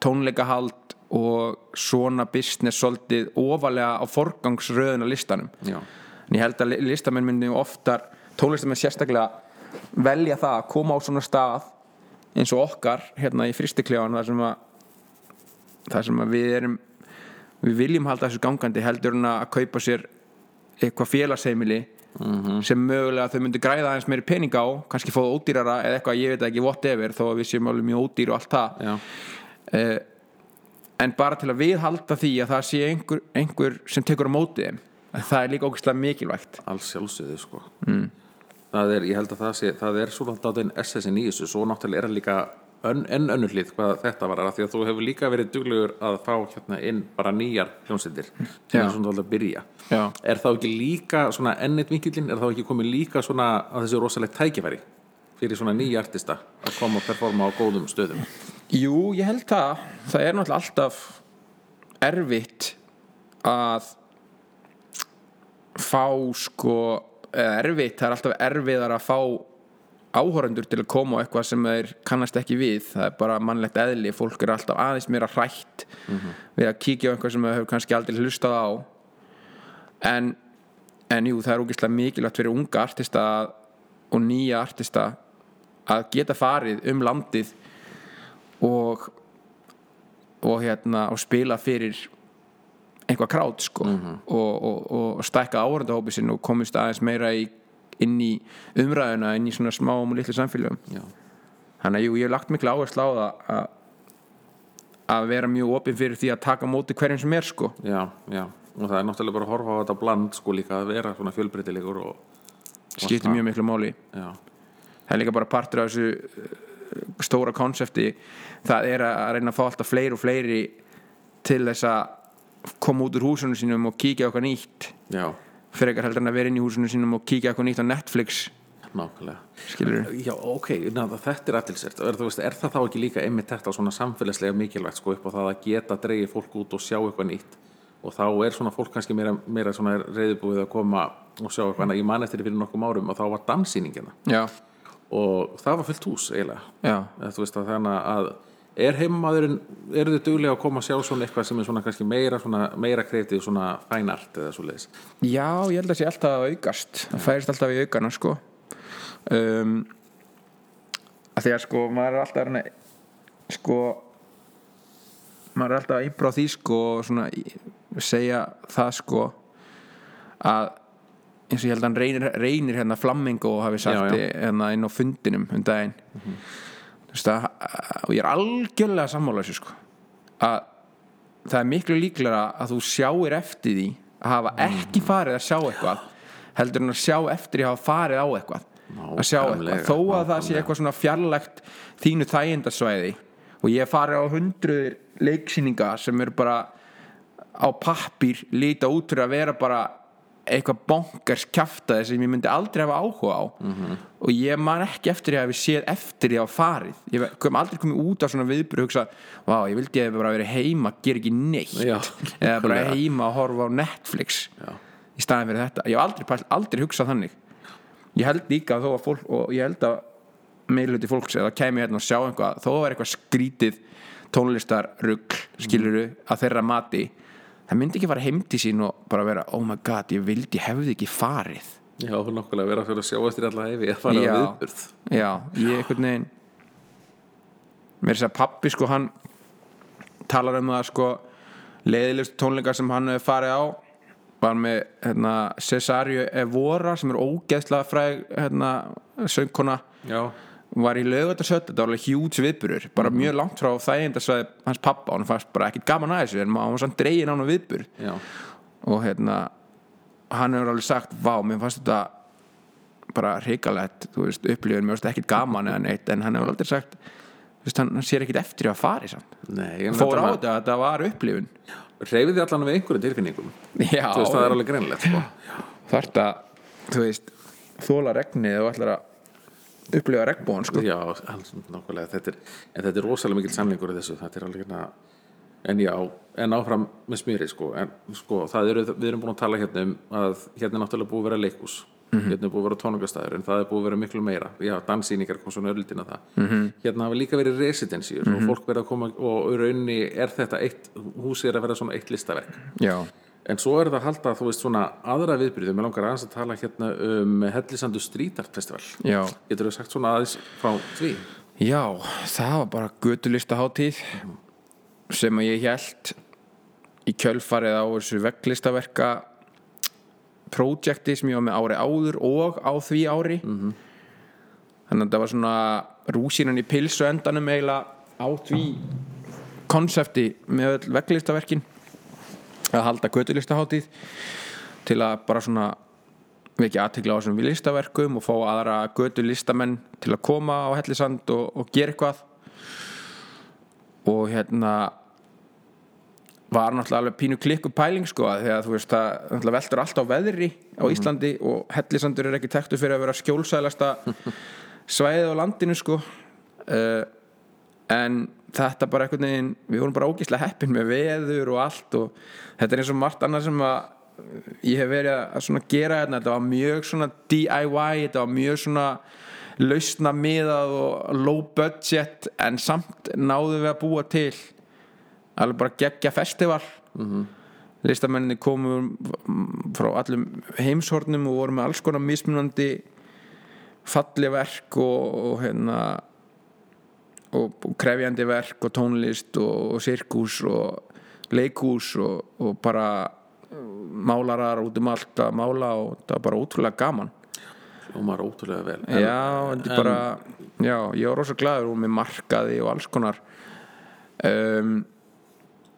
tónleikahald og svona business svolítið ofalega á forgangsröðun á listanum Já. en ég held að li- listamenn myndi oftar tónlistamenn sérstaklega velja það að koma á svona stað eins og okkar hérna í fristikljáðan þar sem að þar sem að við erum við viljum halda þessu gangandi heldur en að kaupa sér eitthvað félagsheimili sem mögulega þau myndu græða aðeins meiri pening á kannski fóða ódýrara eða eitthvað, ég veit ekki whatever þó að við séum alveg mjög ódýr og allt það. Uh, en bara til að viðhalda því að það sé einhver, einhver sem tekur á móti þeim það er líka ógæslega mikilvægt. Alls sjálfsögðu sko. Mm. það er, ég held að það sé það er svo alltaf den SS-in í þessu svo náttúrulega er það líka ön, enn önnur hlið hvað þetta var að því að þú hefur líka verið duglegur að fá hérna inn bara nýjar hljómsveitir sem er svona alltaf að byrja. Já. er þá ekki líka svona ennit vinkillin er þá ekki komið líka svona að þessi rosalegt tækifæri fyrir svona nýja artista að koma og performa á góðum stöðum? Jú, ég held það. Það er náttúrulega alltaf erfitt að fá sko erfitt, það er alltaf erfiðar að fá áhorundur til að koma á eitthvað sem þeir kannast ekki við. Það er bara mannlegt eðli, fólk er alltaf aðeins meira hrætt við að kíkja á eitthvað sem þau hefur kannski aldrei hlustað á. En, en jú, það er ógeðslega mikilvægt fyrir unga artista og nýja artista að geta farið um landið og og hérna og spila fyrir einhvað krát sko. Og, og, og stækka áhörndahópi sinn og komist aðeins meira í, inn í umræðuna inn í svona smáum og litlu samfélögum. Já. þannig að jú, ég hef lagt miklu áherslu á það að að vera mjög opinn fyrir því að taka móti hverjum sem er sko. Já, já, og það er náttúrulega bara að horfa á þetta bland sko líka að vera svona fjölbreytilegur og, skiptir mjög miklu máli. Já, það er líka bara partur af þessu uh, stóra konsepti. Það er að reyna að fá alltaf fleiri og fleiri til þess að koma út úr húsunum sínum og kíkja eitthvað nýtt. Já, frekar heldur en að vera inn í húsunum sínum og kíkja eitthvað nýtt á Netflix. Nákvæmlega. Skilur Já, ok, ná, þetta er aðtilsert er, er það þá ekki líka einmitt þetta svona samfélagslega mikilvægt sko upp á það að geta dreigið fólk út og sjá eitthvað nýtt? Og þá er svona fólk kannski meira, meira svona reyðbúið að koma og sjá eitthvað ég man eftir fyrir nokkum árum og þá var danssýningina já, og það var fullt hús eiginlega. Þannig að er heimmaðurinn, eru þið duglega að koma að sjá svona eitthvað sem er svona kannski meira svona, meira kreitið svona fænart eða svo leiðis já, ég held að sé alltaf að aukast. Það færist alltaf í aukana sko. Um, að því að sko maður er alltaf reyna sko maður er alltaf að íbra á því sko og svona segja það sko að eins og ég held að hann reynir, reynir hérna flammingo hafi sagt Já, já. hérna inn á fundinum um daginn. Þú veist að og ég er algjörlega sammála þessu sko. Að það er miklu líklega að þú sjáir eftir því að hafa ekki farið að sjá eitthvað heldur en að sjá eftir því að hafa farið á eitthvað. Að sjá Nákvæmlega, eitthvað þó að það sé nákvæmlega. eitthvað svona fjarlægt þínu þægindasvæði og ég farið á hundruður leiksýninga sem eru bara á pappír líta út fyrir að vera bara eitthvað bonkers kjaftaði sem ég myndi aldrei hafa áhuga á. Mhm. og ég man ekki eftir því að við séð eftir því á farið. Ég kom aldrei komið út á svona viðbyrð og hugsa, vá, ég vildi að ég bara verið heima gera ekki neitt. Já, eða bara heima að horfa á Netflix Já. í staðin fyrir þetta. Ég hef aldrei, pælt- aldrei hugsað þannig. Ég held líka að þó að fólk og ég held að meirluti fólks eða kæmi hérna og sjá eitthvað þó að vera eitthvað skrítið tónlistarrugl skiluru að þeirra mati það myndi ekki fara heim til sín og bara vera oh my god, ég vildi, ég hefði ekki farið. Já, nokkulega vera fyrir að sjá eftir alla efi að fara á viðburð. Já, ég einhvern veginn mér er þess að pappi sko hann talar um það sko leiðilegst tónleika sem hann hefur farið á var með hérna, Cesario Evora sem er ógeðslega fræg hérna, söngkona. Já, var í lögatarsöld, þetta var alveg hjúts viðburur bara mjög langt frá þægindasvæði hans pappa hann fannst bara ekkit gaman að þessu en hann var samt dregin á hann viðbur já, og hérna hann hefur alveg sagt, vá, mér fannst þetta bara veist, upplifun, mér fannst ekkit gaman eða neitt en hann hefur aldrei sagt þú veist, hann, hann sér ekkit eftir að fari samt. Nei en fór á þetta þetta, þetta var upplifun. Reyfið þið allan við einhverjum tilfinningum? Já, Þú veist, það er alveg greinlegt sko. að þú veist, þóla regnið og ætlar að upplifa regnbóðan sko. Já, alls, nákvæmlega. Þetta er, En þetta er rosalega mikil samlingur í þessu. Þetta er alveg hérna En já, en áfram með smýri sko. En sko, það eru, við erum búin að tala hérna um að hérna er náttúrulega búið að vera leikhús. Hérna er búið að vera tónungastæður En það er búið að vera miklu meira. Já, dansýningar kom svona öllina það. -hmm. Hérna hafa líka verið residensíur Og fólk verið að koma Og rauninni er þetta eitt Húsið er að vera svona eitt listaverk. Já, En svo er það að halda, þú veist, svona aðra viðbyrðu, mér langar aðeins að tala hérna um Hellisandu Street Art Festival. já. Getur þú sagt svona aðeins frá því? Já, það var bara götulistaháttíð sem að ég held í kjölfarið á þessu veglistaverka projekti sem ég var með ári áður og á því ári. Þannig að það var svona rúsínan í pilsu endanum eiginlega á því konsepti með veglistaverkin að halda götulistaháttíð til að bara svona vekja aðtekla á þessum listaverkum og fá aðra götu listamenn til að koma á Hellisand og, og gera eitthvað. Og hérna var náttúrulega alveg pínu klikku pæling sko að því að þú veist það náttúrulega veltur allt á veðri á Íslandi og Hellisandur er ekki tektu fyrir að vera skjólsælasta svæðið á landinu sko. Uh, en þetta bara einhvern veginn við vorum bara ógíslega heppin með veður og allt og þetta er eins og margt annað sem að ég hef verið að gera hérna, þetta var mjög svona DIY þetta var mjög svona lausna miðað og low budget en samt náðum við að búa til alveg bara geggja festival mm -hmm. listamenninni komu frá allum heimshornum og voru með alls konar mismunandi falli verk og, og hérna og, og krefjandi verk og tónlist og, og sirkus og leikús og, og bara málarar út um allt að mála og það var bara ótrúlega gaman Hljómar ótrúlega vel. já, þetta er bara já, ég var rosa glaður og með markaði og alls konar um,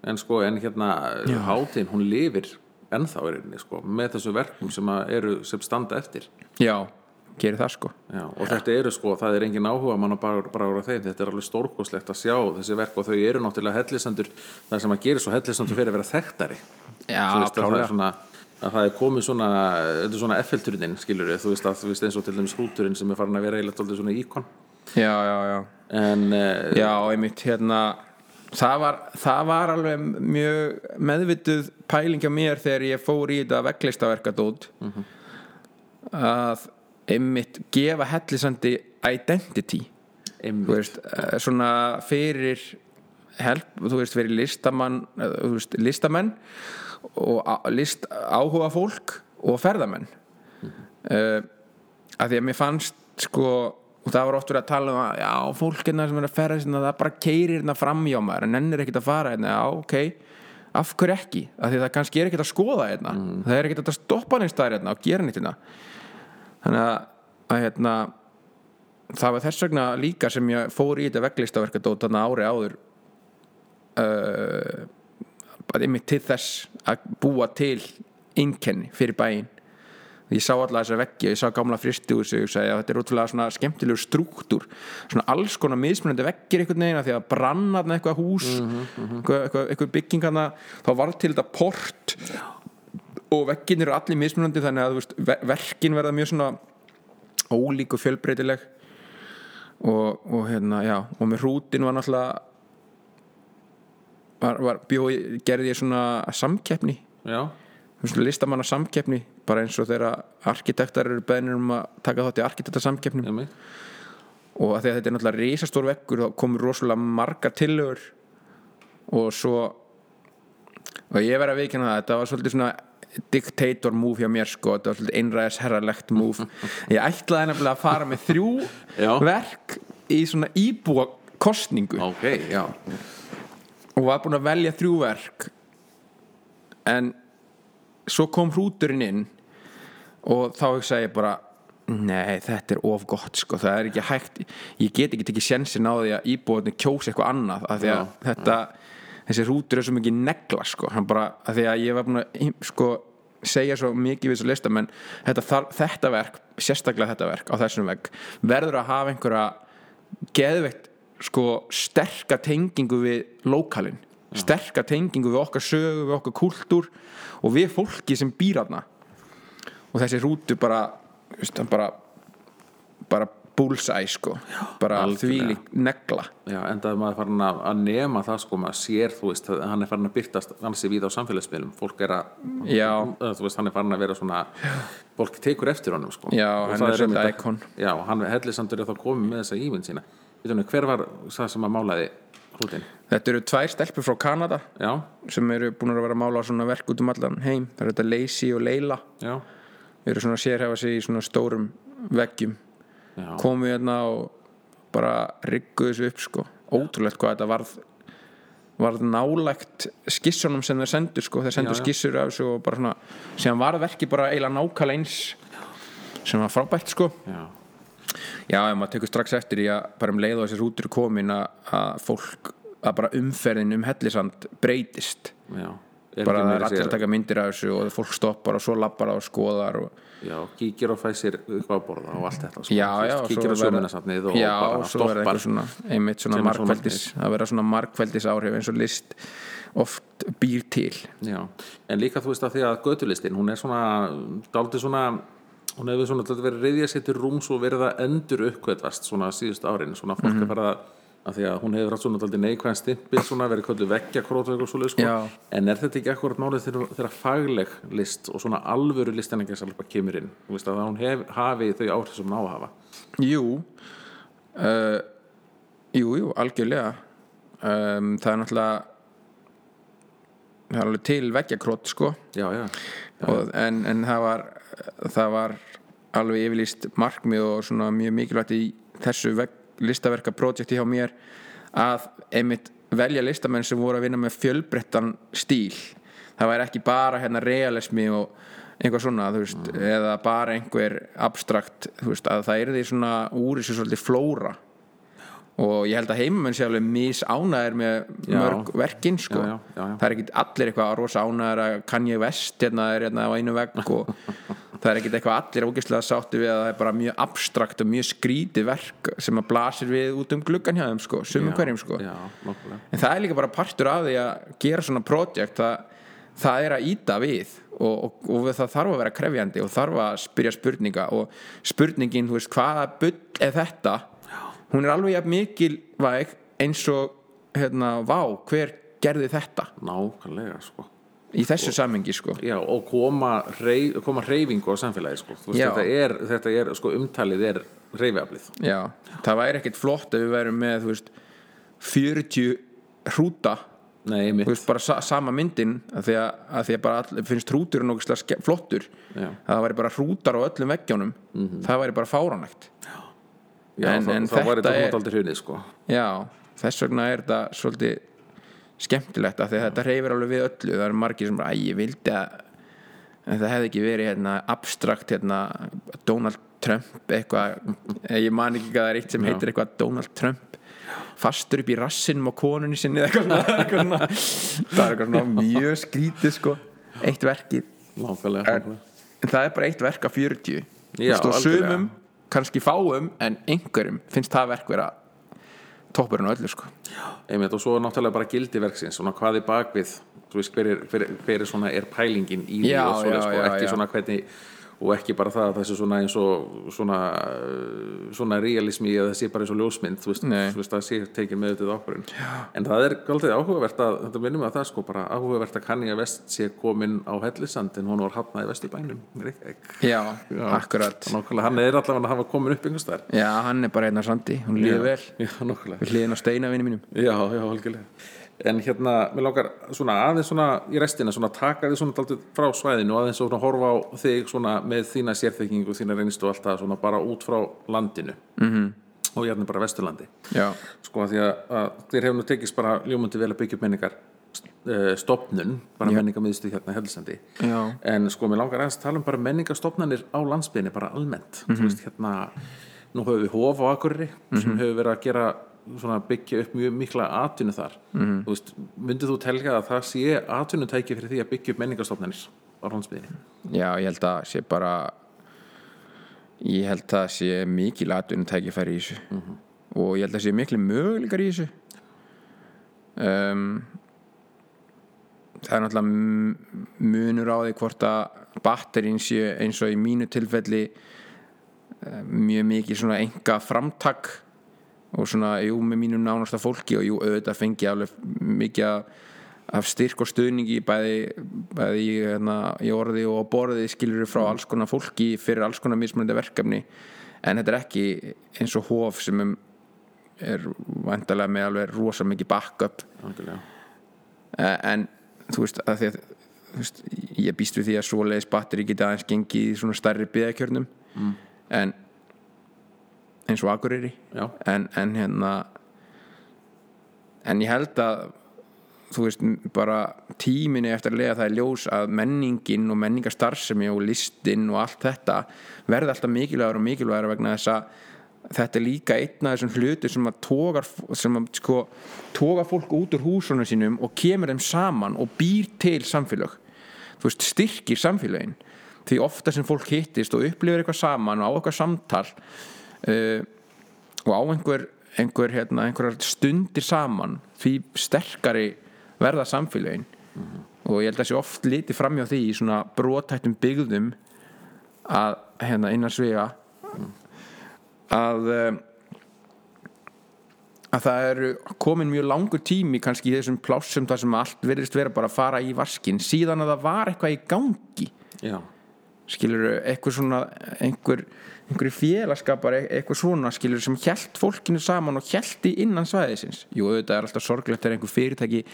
En sko, en hérna hátíðin, hún lifir ennþá er inni, sko, með þessu verkum sem eru, sem standa eftir. já, gerir það sko. Já, og þetta eru sko, það er engin áhuga mann að bara, ára þeim, þetta er alveg stórkoslegt að sjá þessi verk og þau eru náttúrulega hellisandur það sem að gera svo hellisandur fyrir að vera þekktari. Já, klálega. að það er komið svona, þetta er svona F-turnin skilur við, þú veist að þú veist eins og til dæmis hrúturinn sem er farin að vera eiginlega tóldi svona íkon. Já, já, já. En uh, Já, einmitt hérna það var, það var alveg mjög meðvituð pæling hjá mér þegar ég fór í þetta veglistaverkadót að einmitt gefa hellisandi identity. Veist, eh, svona fyrir help, þú veist, fyrir listamann eh, þú veist, listamenn og list, áhuga fólk og ferðamenn. Mm -hmm. að því að mér fannst sko, og það var oft verið að tala um að já, fólk hérna sem er að ferða sinna, það bara keirir hérna fram hjá maður en ennir ekkert að fara hérna, já, ok. Af hverju ekki, af því að það kannski er ekkert að skoða hérna, það er ekkert að stoppa staðar hérna og gera neitt hérna þannig að, að hérna það var þess vegna líka sem ég fór í þetta veglistaverkadót þarna ári áður uh, bara einmitt til þess að búa til einkenni fyrir bæinn. Ég sá alla þessar veggi, ég sá gamla fristihús og ég sagði að þetta er útrúlega svona skemmtilegur struktúr. Svona alls konar mismunandi veggir einhvern veginn af því að branna eitthvað hús eitthvað, eitthvað, eitthvað byggingana þá var til þetta port og veggin eru allir mismunandi þannig að veist, ver- verkin verða mjög svona ólík og fjölbreytileg. Og, og hérna, já og með hrútin var náttúrulega var, var bjói, gerði ég svona samkeppni. Listamanna samkeppni bara eins og þegar arkitektar eru beðnir um að taka þátt í arkitektarsamkeppnum. Mig og að þetta er náttúrulega risastór veggur þá komur rosalega margar tillögur. Og svo og ég verð að viðkynna það þetta var svolítið svona dictator move hjá mér sko, þetta var svolítið einræðis herralegt move. Ég ætlaði nefnilega að fara með þrjú Já. verk í svona íbúa kostningu ok, já, og var búinn að velja þrjú verk. En svo kom hrúturinn inn og þá hugsaði ég bara nei, þetta er of gott sko, það er ekki hægt. Ég get ekki tekið sjensin á því að íbúðinu kjósi eitthvað annað af því að Já, þetta þessi hrútur er svo mikið negla sko, hann bara, af því að ég var búinn að sko, segja svo mikið við þessu listamenn þetta, þar, þetta verk, sérstaklega þetta verk á þessum vegg, verður að hafa einhverja geðveikt sko sterka tengingu við lokalinn, sterka tengingu við okkar sögu, við okkar kultúr og við fólki sem býr aðna og þessi rútu bara veist, bara bara bullseye sko. Bara þvílík negla. Já, endaði maður farin að, að nema það sko, maður sér, þú veist, að hann er farin að byrtast ansi víð á samfélagsmiðlum, fólk er að Já. þú veist, hann er farin að vera svona fólk tekur eftir honum sko. Já, Og hann það er að- icon. Já, hann hellisandur er þá komið með þessa ímynd sína. Veitum, hver var það sem að málaði hrútin? þetta eru tvær stelpur frá Kanada Já, sem eru búin að vera að mála svona verk út um allan heim. Það eru þetta Lacey og Leila. Eru svona að sérhefa sig í svona stórum veggjum já. Komu hérna og bara rigguðu þessu upp sko. Ótrúlegt hvað þetta varð varð nálægt skissunum sem þeir sendur sko, þeir sendur Já, já. skissur af þessu og bara svona, sem var verki bara eiginlega nákvæmlega eins sem var frábært sko. Já, já, ef maður tekur strax eftir í að bara um leið og þessi rútur er komin að, fólk, að bara umferðin um hellisand breytist. Já bara allir að taka myndir af þessu og fólk stoppar og svo lappar og skoðar og Já, kíkir og fæ sér eitthvað að borða og allt þetta sko. já, já, og Kíkir og bara og svo verða stoppar svona einmitt svona markveldis að vera svona markveldis áhrif eins og list oft býr til Já, en líka þú veist að því að götulistin, hún er svona dálítið svona, hún hefur svona verið reyðja sér til rúms og verið að endur uppkvæðvast svona síðust árin, svona fólk Mhm. er farið að að því að hún hefur svona dálítið neikvæðan stimpil svona verið köllu veggja krót og svoleið sko. Já. en er þetta ekki akkurat málið þegar, fagleg list og svona alvöru listenningasalpa kemur inn, þú veist að hún hef, hafi þau áhrif sem hún á að hafa. Jú. Uh, jú, jú, algjörlega. Um, það er náttúrulega það er alveg til veggjakrót sko. Já, já, og, en, en það var það var alveg yfirlýst markmið og svona mjög mikilvægt í þessu vegg, listaverka projekti hjá mér að einmitt velja listamenn sem voru að vinna með fjölbrettan stíl það væri ekki bara hérna realismi og einhvað svona, veist, eða bara einhver abstrakt, veist, að það er því svona úr þessu svolítið flóra og ég held að heimamenn sé alveg misánæðir með Já. mörg verkin sko. Það er ekki allir eitthvað rosa ánæðir að Kanye West hérna er hérna á einu vegg og það er ekkit eitthvað allir ógeðslega sátti við að það er bara mjög abstrakt og mjög skrítið verk sem að blasir við út um gluggan hjá þeim sko, sumum hverjum sko. Já, en það er líka bara partur af því að gera svona projekt það, það er að íta við og, og, og það þarf að vera krefjandi og þarf að spyrja spurninga og spurningin, þú veist, hvaða bull er þetta? Hún er alveg mikilvæg eins og hérna, vá, hver gerði þetta? Nákvæmlega, sko í þessu samhengi sko. Já, og koma, rey, koma reyfingu á samfélagi sko. Veist, þetta er, þetta er sko, umtalið er reyfiaflið Já, það væri ekkert flott ef við værum með, veist 40 hrúta. Nei, veist, bara sa sama myndin að því að, að því að bara all, finnst hrútur flottur. Já. að það væri bara hrútar á öllum veggjónum. Það væri bara fáránægt Já, en- en þá var þetta aldrei hrunið sko. já, þess vegna er þetta svolítið skemmtilegt að því að þetta reyfir alveg við öllu. Það eru margir sem æ, ég vildi að það hefði ekki verið hérna, abstrakt hérna, Donald Trump eitthvað, eh, ég man ekki hvað það er eitt sem heitir eitthvað Donald Trump. Fastur upp í rassinum á konunni sinni eitthvað, svona- eitthvað það er eitthvað svona mjög skrítið sko. Eitt verkið. En, en það er bara eitt verk af 40 Já, Þú veist, og sumum, kannski fáum en einhverjum finnst það verk vera toppurinn á öllu sko einmitt og svo er náttúrulega bara gildi verksins svona hvað er bakvið þú veist hver er, hver, hver er svona er pælingin í því og svona já, sko, já, ekki já. svona hvernig og ekki bara það að þessi svona eins og svona, uh, svona realismi eða það sé bara eins og ljósmynd þú veist, þú veist það sé tekin með þetta ákvörðin en það er galdið áhugavert að þetta minnum að það sko bara áhugavert að Kanye West sé komin á hellisand en hún var hafnað í Vesturbænum. Reykjavík. Já, Já. akkurat. Nákvæmlega, hann er allavega að hafa komin upp einhvers þar Já, hann er bara einn af sandi, hún líður vel. Við hliðin á steinavinni mínum. Já, já, algjörlega En hérna, mér langar svona aðeins svona í restina svona taka þið svona daldið frá svæðinu og aðeins svona horfa á þig svona með þína sérþekkingu, þína reynstu og allt það svona bara út frá landinu -hmm. Mhm. og hérna bara Vesturlandi Já, sko að því að, að þér hefur nú tekist bara ljómundi vel að byggja upp menningar uh, stopnun, bara Já. menningarmiðstu hérna Já. en sko mér langar aðeins að tala um bara menningarstopnanir á landsbyðinni bara almennt Mhm. þú veist hérna, nú höfum við hof á Akureyri sem hefur verið að gera byggja upp mjög mikla atvinnu þar. Þú veist, myndið þú telja að það sé atvinnutæki fyrir því að byggja upp menningarstopnanir á landsbyðinni já, ég held að sé bara ég held að sé mikil atvinnum tækifæri í þessu. Og ég held að sé miklu möguleikar í þessu. Um, það er náttúrulega munur á því hvort að batterín sé eins og í mínu tilfelli eh, mjög mikið svona enga framtak og svona, jú, með mínu nánasta fólki og jú, auðvitað fengi alveg mikið af- styrk og stuðningi bæði, bæði hérna, í orði og borði skilur frá alls konar fólki fyrir alls konar mismunandi verkefni en þetta er ekki eins og hof sem er, er vandalega með alveg rosa mikið backup Algjörlega. Eh, en þú veist að því að veist, ég býst við því að svoleiðis batteri geta aðeins gengið í svona stærri byggakjörnum mm. en eins og Akureyri. En, en hérna en ég held að þú veist bara tíminni eftir að lega það er ljós að menningin og menningarstarfsemi og listin og allt þetta verði alltaf mikilvægur og mikilvægur vegna þess að þetta er líka einn af þessum hlutu sem að tógar, sem að sko tóga fólk út úr húsunum sínum og kemur þeim saman og býr til samfélag þú veist, styrkir samfélagin því ofta sem fólk hittist og upplifir eitthvað saman og á eitthvað samtal uh, og á einhver, einhver hérna, stundir saman því sterkari verða samfélagin og ég held að sé oft litið framjá því í svona brotættum byggðum að hérna innan svega að um, að það eru komin mjög langur tími kannski í þessum plássum þar sem allt verðist vera bara að fara í vaskin síðan að það var eitthvað í gangi. Já, skilur eitthvað svona einhver, einhverju félagskapar e- eitthvað svona skilur sem hjælt fólkinu saman og hjælti innan svæðisins. Jú auðvitað er alltaf sorglegt þegar einhver fyrirtæki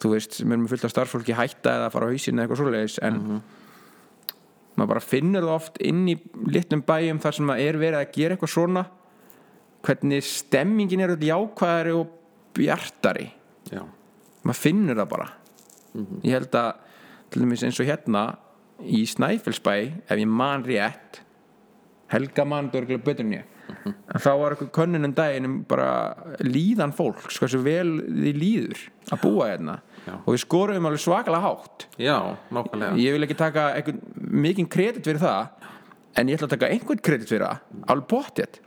þú veist sem er með fullt af starfsfólki hætta eða fara á hausinn eða eitthvað svoleiðis en maður bara finnur það oft inn í litlum bæjum þar sem það er verið að gera eitthvað svona hvernig stemmingin er öll jákvæðari og bjartari. Já, maður finnur það bara. Ég held að til dæmis eins og hérna í Snæfellsbæ ef ég man rétt Helga man dörglega betur en ég. En þá var eitthvað könnun um daginn um bara líðan fólks hversu vel því líður að búa hérna. Já. og við skorum alveg svakalega hátt. Já, nákvæmlega. Ég vil ekki taka mikinn kredit fyrir það en ég ætla að taka einhvern kredit fyrir það alveg bóttið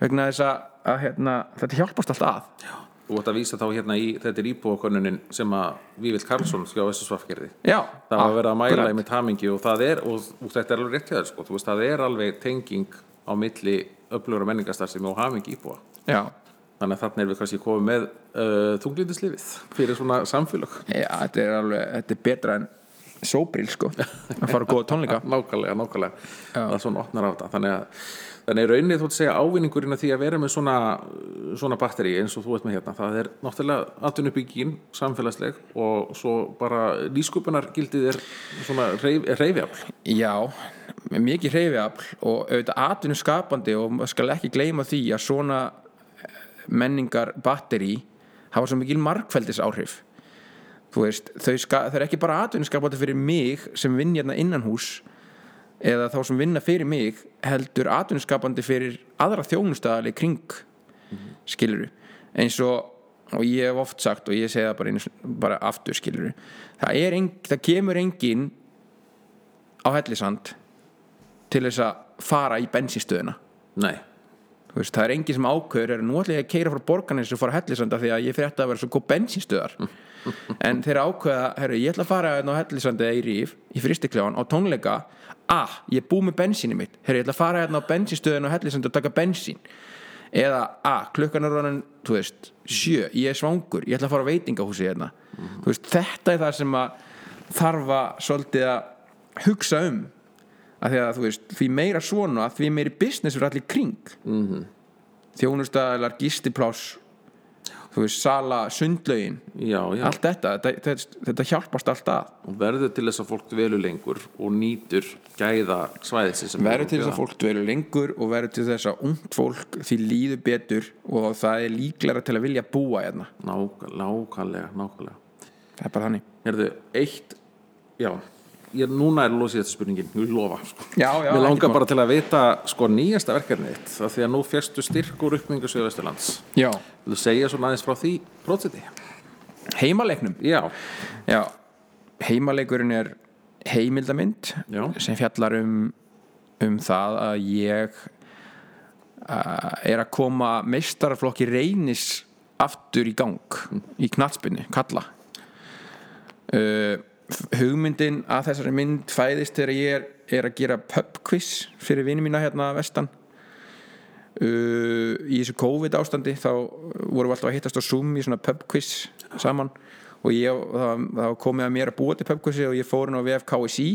vegna þess að, að hérna, þetta hjálpast allt að Þú ætti að vísa þá hérna í, þetta er íbúakonunin sem að Vívill Karlsson skjá SSVF gerði já, það var verið að mæla í tamingi og það er, og, og þetta er alveg rétt hjá þér sko, þú veist, það er alveg tenging á milli öflugur og hafingi íbúa. Já, þannig að þarna erum við kannski komið með uh, þunglindisliðið fyrir svona samfélag Já, þetta er alveg, þetta er betra en sóbril sko. Að fara að góða tónleika. Nákvæmlega, nákvæmlega. Það er svona opnar á þetta. Þannig að þannig raunnið þú að segja ávinningurinn að því að vera með svona, svona batteri eins og þú ert með hérna það er náttúrulega atvinnubyggin samfélagsleg og svo bara lískupunar gildið er svona reyf, reyfjafl Já, mikið hreyfiafl og auðvitað atvinnu skapandi og maður skal ekki gleyma því að svona menningar batteri hafa svo mikil markfældis áhrif þú veist, þau, ska, þau er ekki bara atvinnu skapandi fyrir mig sem vinn hérna innan hús eða þá sem vinna fyrir mig heldur atvinnu skapandi fyrir aðra þjónustæðali kring skiluru eins og og ég hef oft sagt og ég segi það bara, einu, bara aftur skiluru það, en, það kemur engin á hellisand til þess að fara í bensinstöðuna nei, veist, það er engin sem ákveður er nú ætla ég að keira frá borganis og fara að hellisanda því að ég fyrir að vera svo góð bensínstöðar en þeir ákveða, herru, ég ætla að fara hérna á hellisandi eða í ríf, í fristikljáan á tónleika, ah, ég er búið með bensíni mitt. Herru, ég ætla að fara hérna á bensínstöðin og hellisandi og taka bensín. Eða, ah, klukkan er rannan, þú veist sjö, ég er svangur, ég ætla að fara á veitingahúsi hérna, þú veist, þetta er það sem að þarf að svolítið að hugsa um að því að þú veist, því meira svona því meiri business fyrir allir kring. Mm -hmm. þjónustæðalar, gistipláss þú veist, sala, sundlaugin. Já, já, allt þetta, þetta, þetta, hjálpast allt að. Og verður til þess að fólk dvelur lengur og nýtur gæða svæðis verður til þess að fólk dvelur lengur og verður til þess að ungt fólk því líður betur og það er líklega til að vilja búa hérna, Nák, nákvæmlega, nákvæmlega. Það er bara þannig. Herðu, eitt Já, ég, núna er losið þetta spurningin Ég lofa, sko. Já, já, Mér langar bara til að vita, sko, nýjasta verkefnið þitt Það því að nú férstu styrk úr uppmingu Suðvesturlands. Já, Þú segja svona aðeins frá því prótsiti heimaleiknum? Já, já, heimaleikurinn er heimildamind sem fjallar um um það að ég uh, er að koma meistaraflokki reynis aftur í gang í knatsbyrni, kalla. Uh, hugmyndin að þessari mynd fæðist þegar ég er, er að gera pub quiz fyrir vini mína hérna að vestan. Uh, í þessu COVID ástandi þá vorum við alltaf að hittast á Zoom í svona pub quiz saman og ég, það, það komið að mér að búa til pub quizi og ég fór inn á VFKSI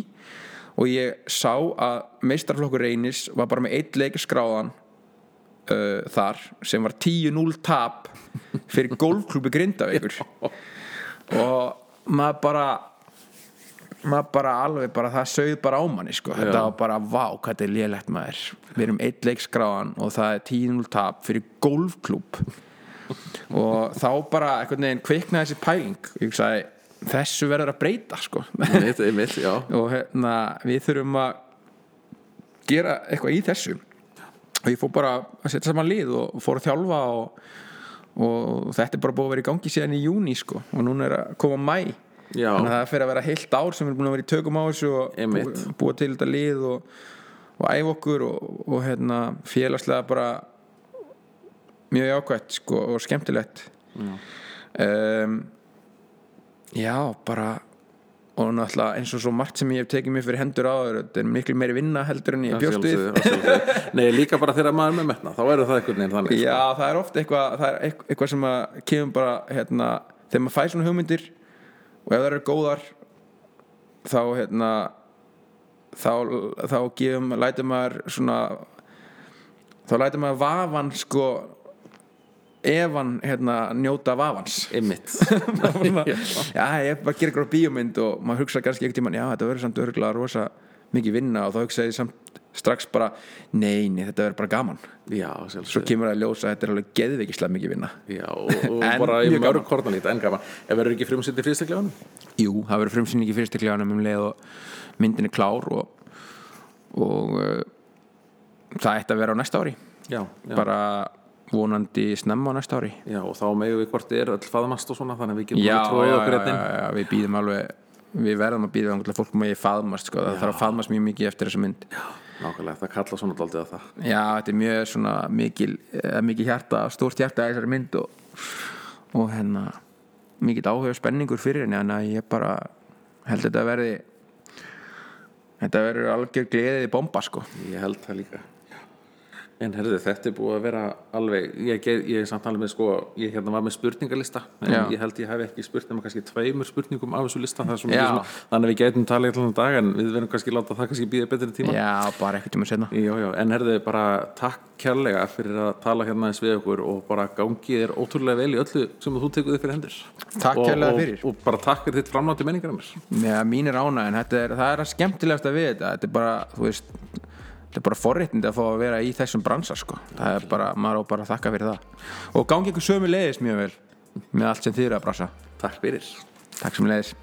og ég sá að meistarflokkur reynis var bara með eitt leik skráðan uh, þar sem var 10-0 tap fyrir golfklúbi Grindavíkur. Og maður bara maður bara alveg bara það sögð bara á manni sko. þetta var bara vá hvað þetta er lélegt maður. Við erum eitt leik skráðan og það er 10-0 tap fyrir golfklúb og þá bara einhvern veginn kviknaði þessi pæling. Ég sagði þessu verður að breyta sko. Mitt, mitt, og hérna við þurfum að gera eitthvað í þessu. Og ég fór bara að setja saman lið og fór að þjálfa og, og þetta er bara búið að vera í gangi síðan í júni sko. Og núna er að koma mæ Já. þannig að það fyrir að vera heilt ár sem við erum búin að vera í tökum á þessu og Einmitt. búa, til þetta lið og, og æfa okkur og, og hérna félagslega bara mjög jákvætt sko og skemmtilegt um, já bara og náttúrulega eins og svo margt sem ég hef tekið mér fyrir hendur á þetta er miklu meiri vinna heldur en ég bjóst við. Nei, líka bara þegar maður er með metna Þá er það einhvern veginn þannig sko. Já, það er ofta eitthvað eitthvað, sem að kemur bara hérna, þegar maður fæ svona hugmyndir og ef það eru góðar þá hérna þá, þá gefum, lætur maður svona þá lætur maður vafan sko ef hann hérna, njóta vafans. Einmitt. Já, ég bara að gera eitthvað bíómynd og maður hugsa kannski einhvern tímann, já, þetta verður samt örgulega rosa mikið vinna og þá hugsa ég samt strax bara, nei, nei, þetta verður bara gaman. Já, svo kemur það að ljósa að þetta er alveg geðveikislega mikið vinna. Já, og, og En bara í mörg lítið, en gaman. Ef verður ekki frumsýtti frístaklefanum? Jú, það verður frumsýning í fyrstikleganum um leið og myndin er klár og, og uh, það ætti að vera á næsta ári. Já, bara vonandi snemma á næsta ári. Já, og þá megum við hvort er öll faðmast og svona Þannig að við getum tróið já, okkur já, hérna já, við býðum alveg við verðum að býða að fólk með ég faðmast sko. það þarf að faðmast mjög mikið eftir þessa mynd Nákvæmlega, það kalla svona daldið að það. Já, þetta er mjög svona mikil, eh, mikil hjarta, stórt hjarta í þessari mynd og, og hérna mikil áhuga spenningur fyrir henni að ég bara held þetta að verði þetta verður algjör gleðið í bomba sko. Ég held það líka En herðu, þetta er búið að vera alveg Ég, er samt alveg með sko Ég hérna var með spurningalista En Já. ég held ég hef ekki spurt nema kannski tveimur spurningum af þessu lista svona, Þannig að við gætum talið allan dag En við verðum kannski láta það kannski býða betri tíma. Já, bara ekkert um að já, en herðu bara takk kærlega fyrir að tala hérna eins við okkur og bara gangið er ótrúlega vel í öllu sem þú tekur þig fyrir hendur. Takk kærlega fyrir. Og, bara takk fyrir þitt framnátti menningar Já, mín er ána en þetta. Er, þetta er bara forréttindi að fá að vera í þessum bransa sko. það er bara, maður á bara að þakka fyrir það. Og gangi ykkur sömu leiðis mjög vel með allt sem þið eru að brasa. Takk fyrir. Takk sem leiðis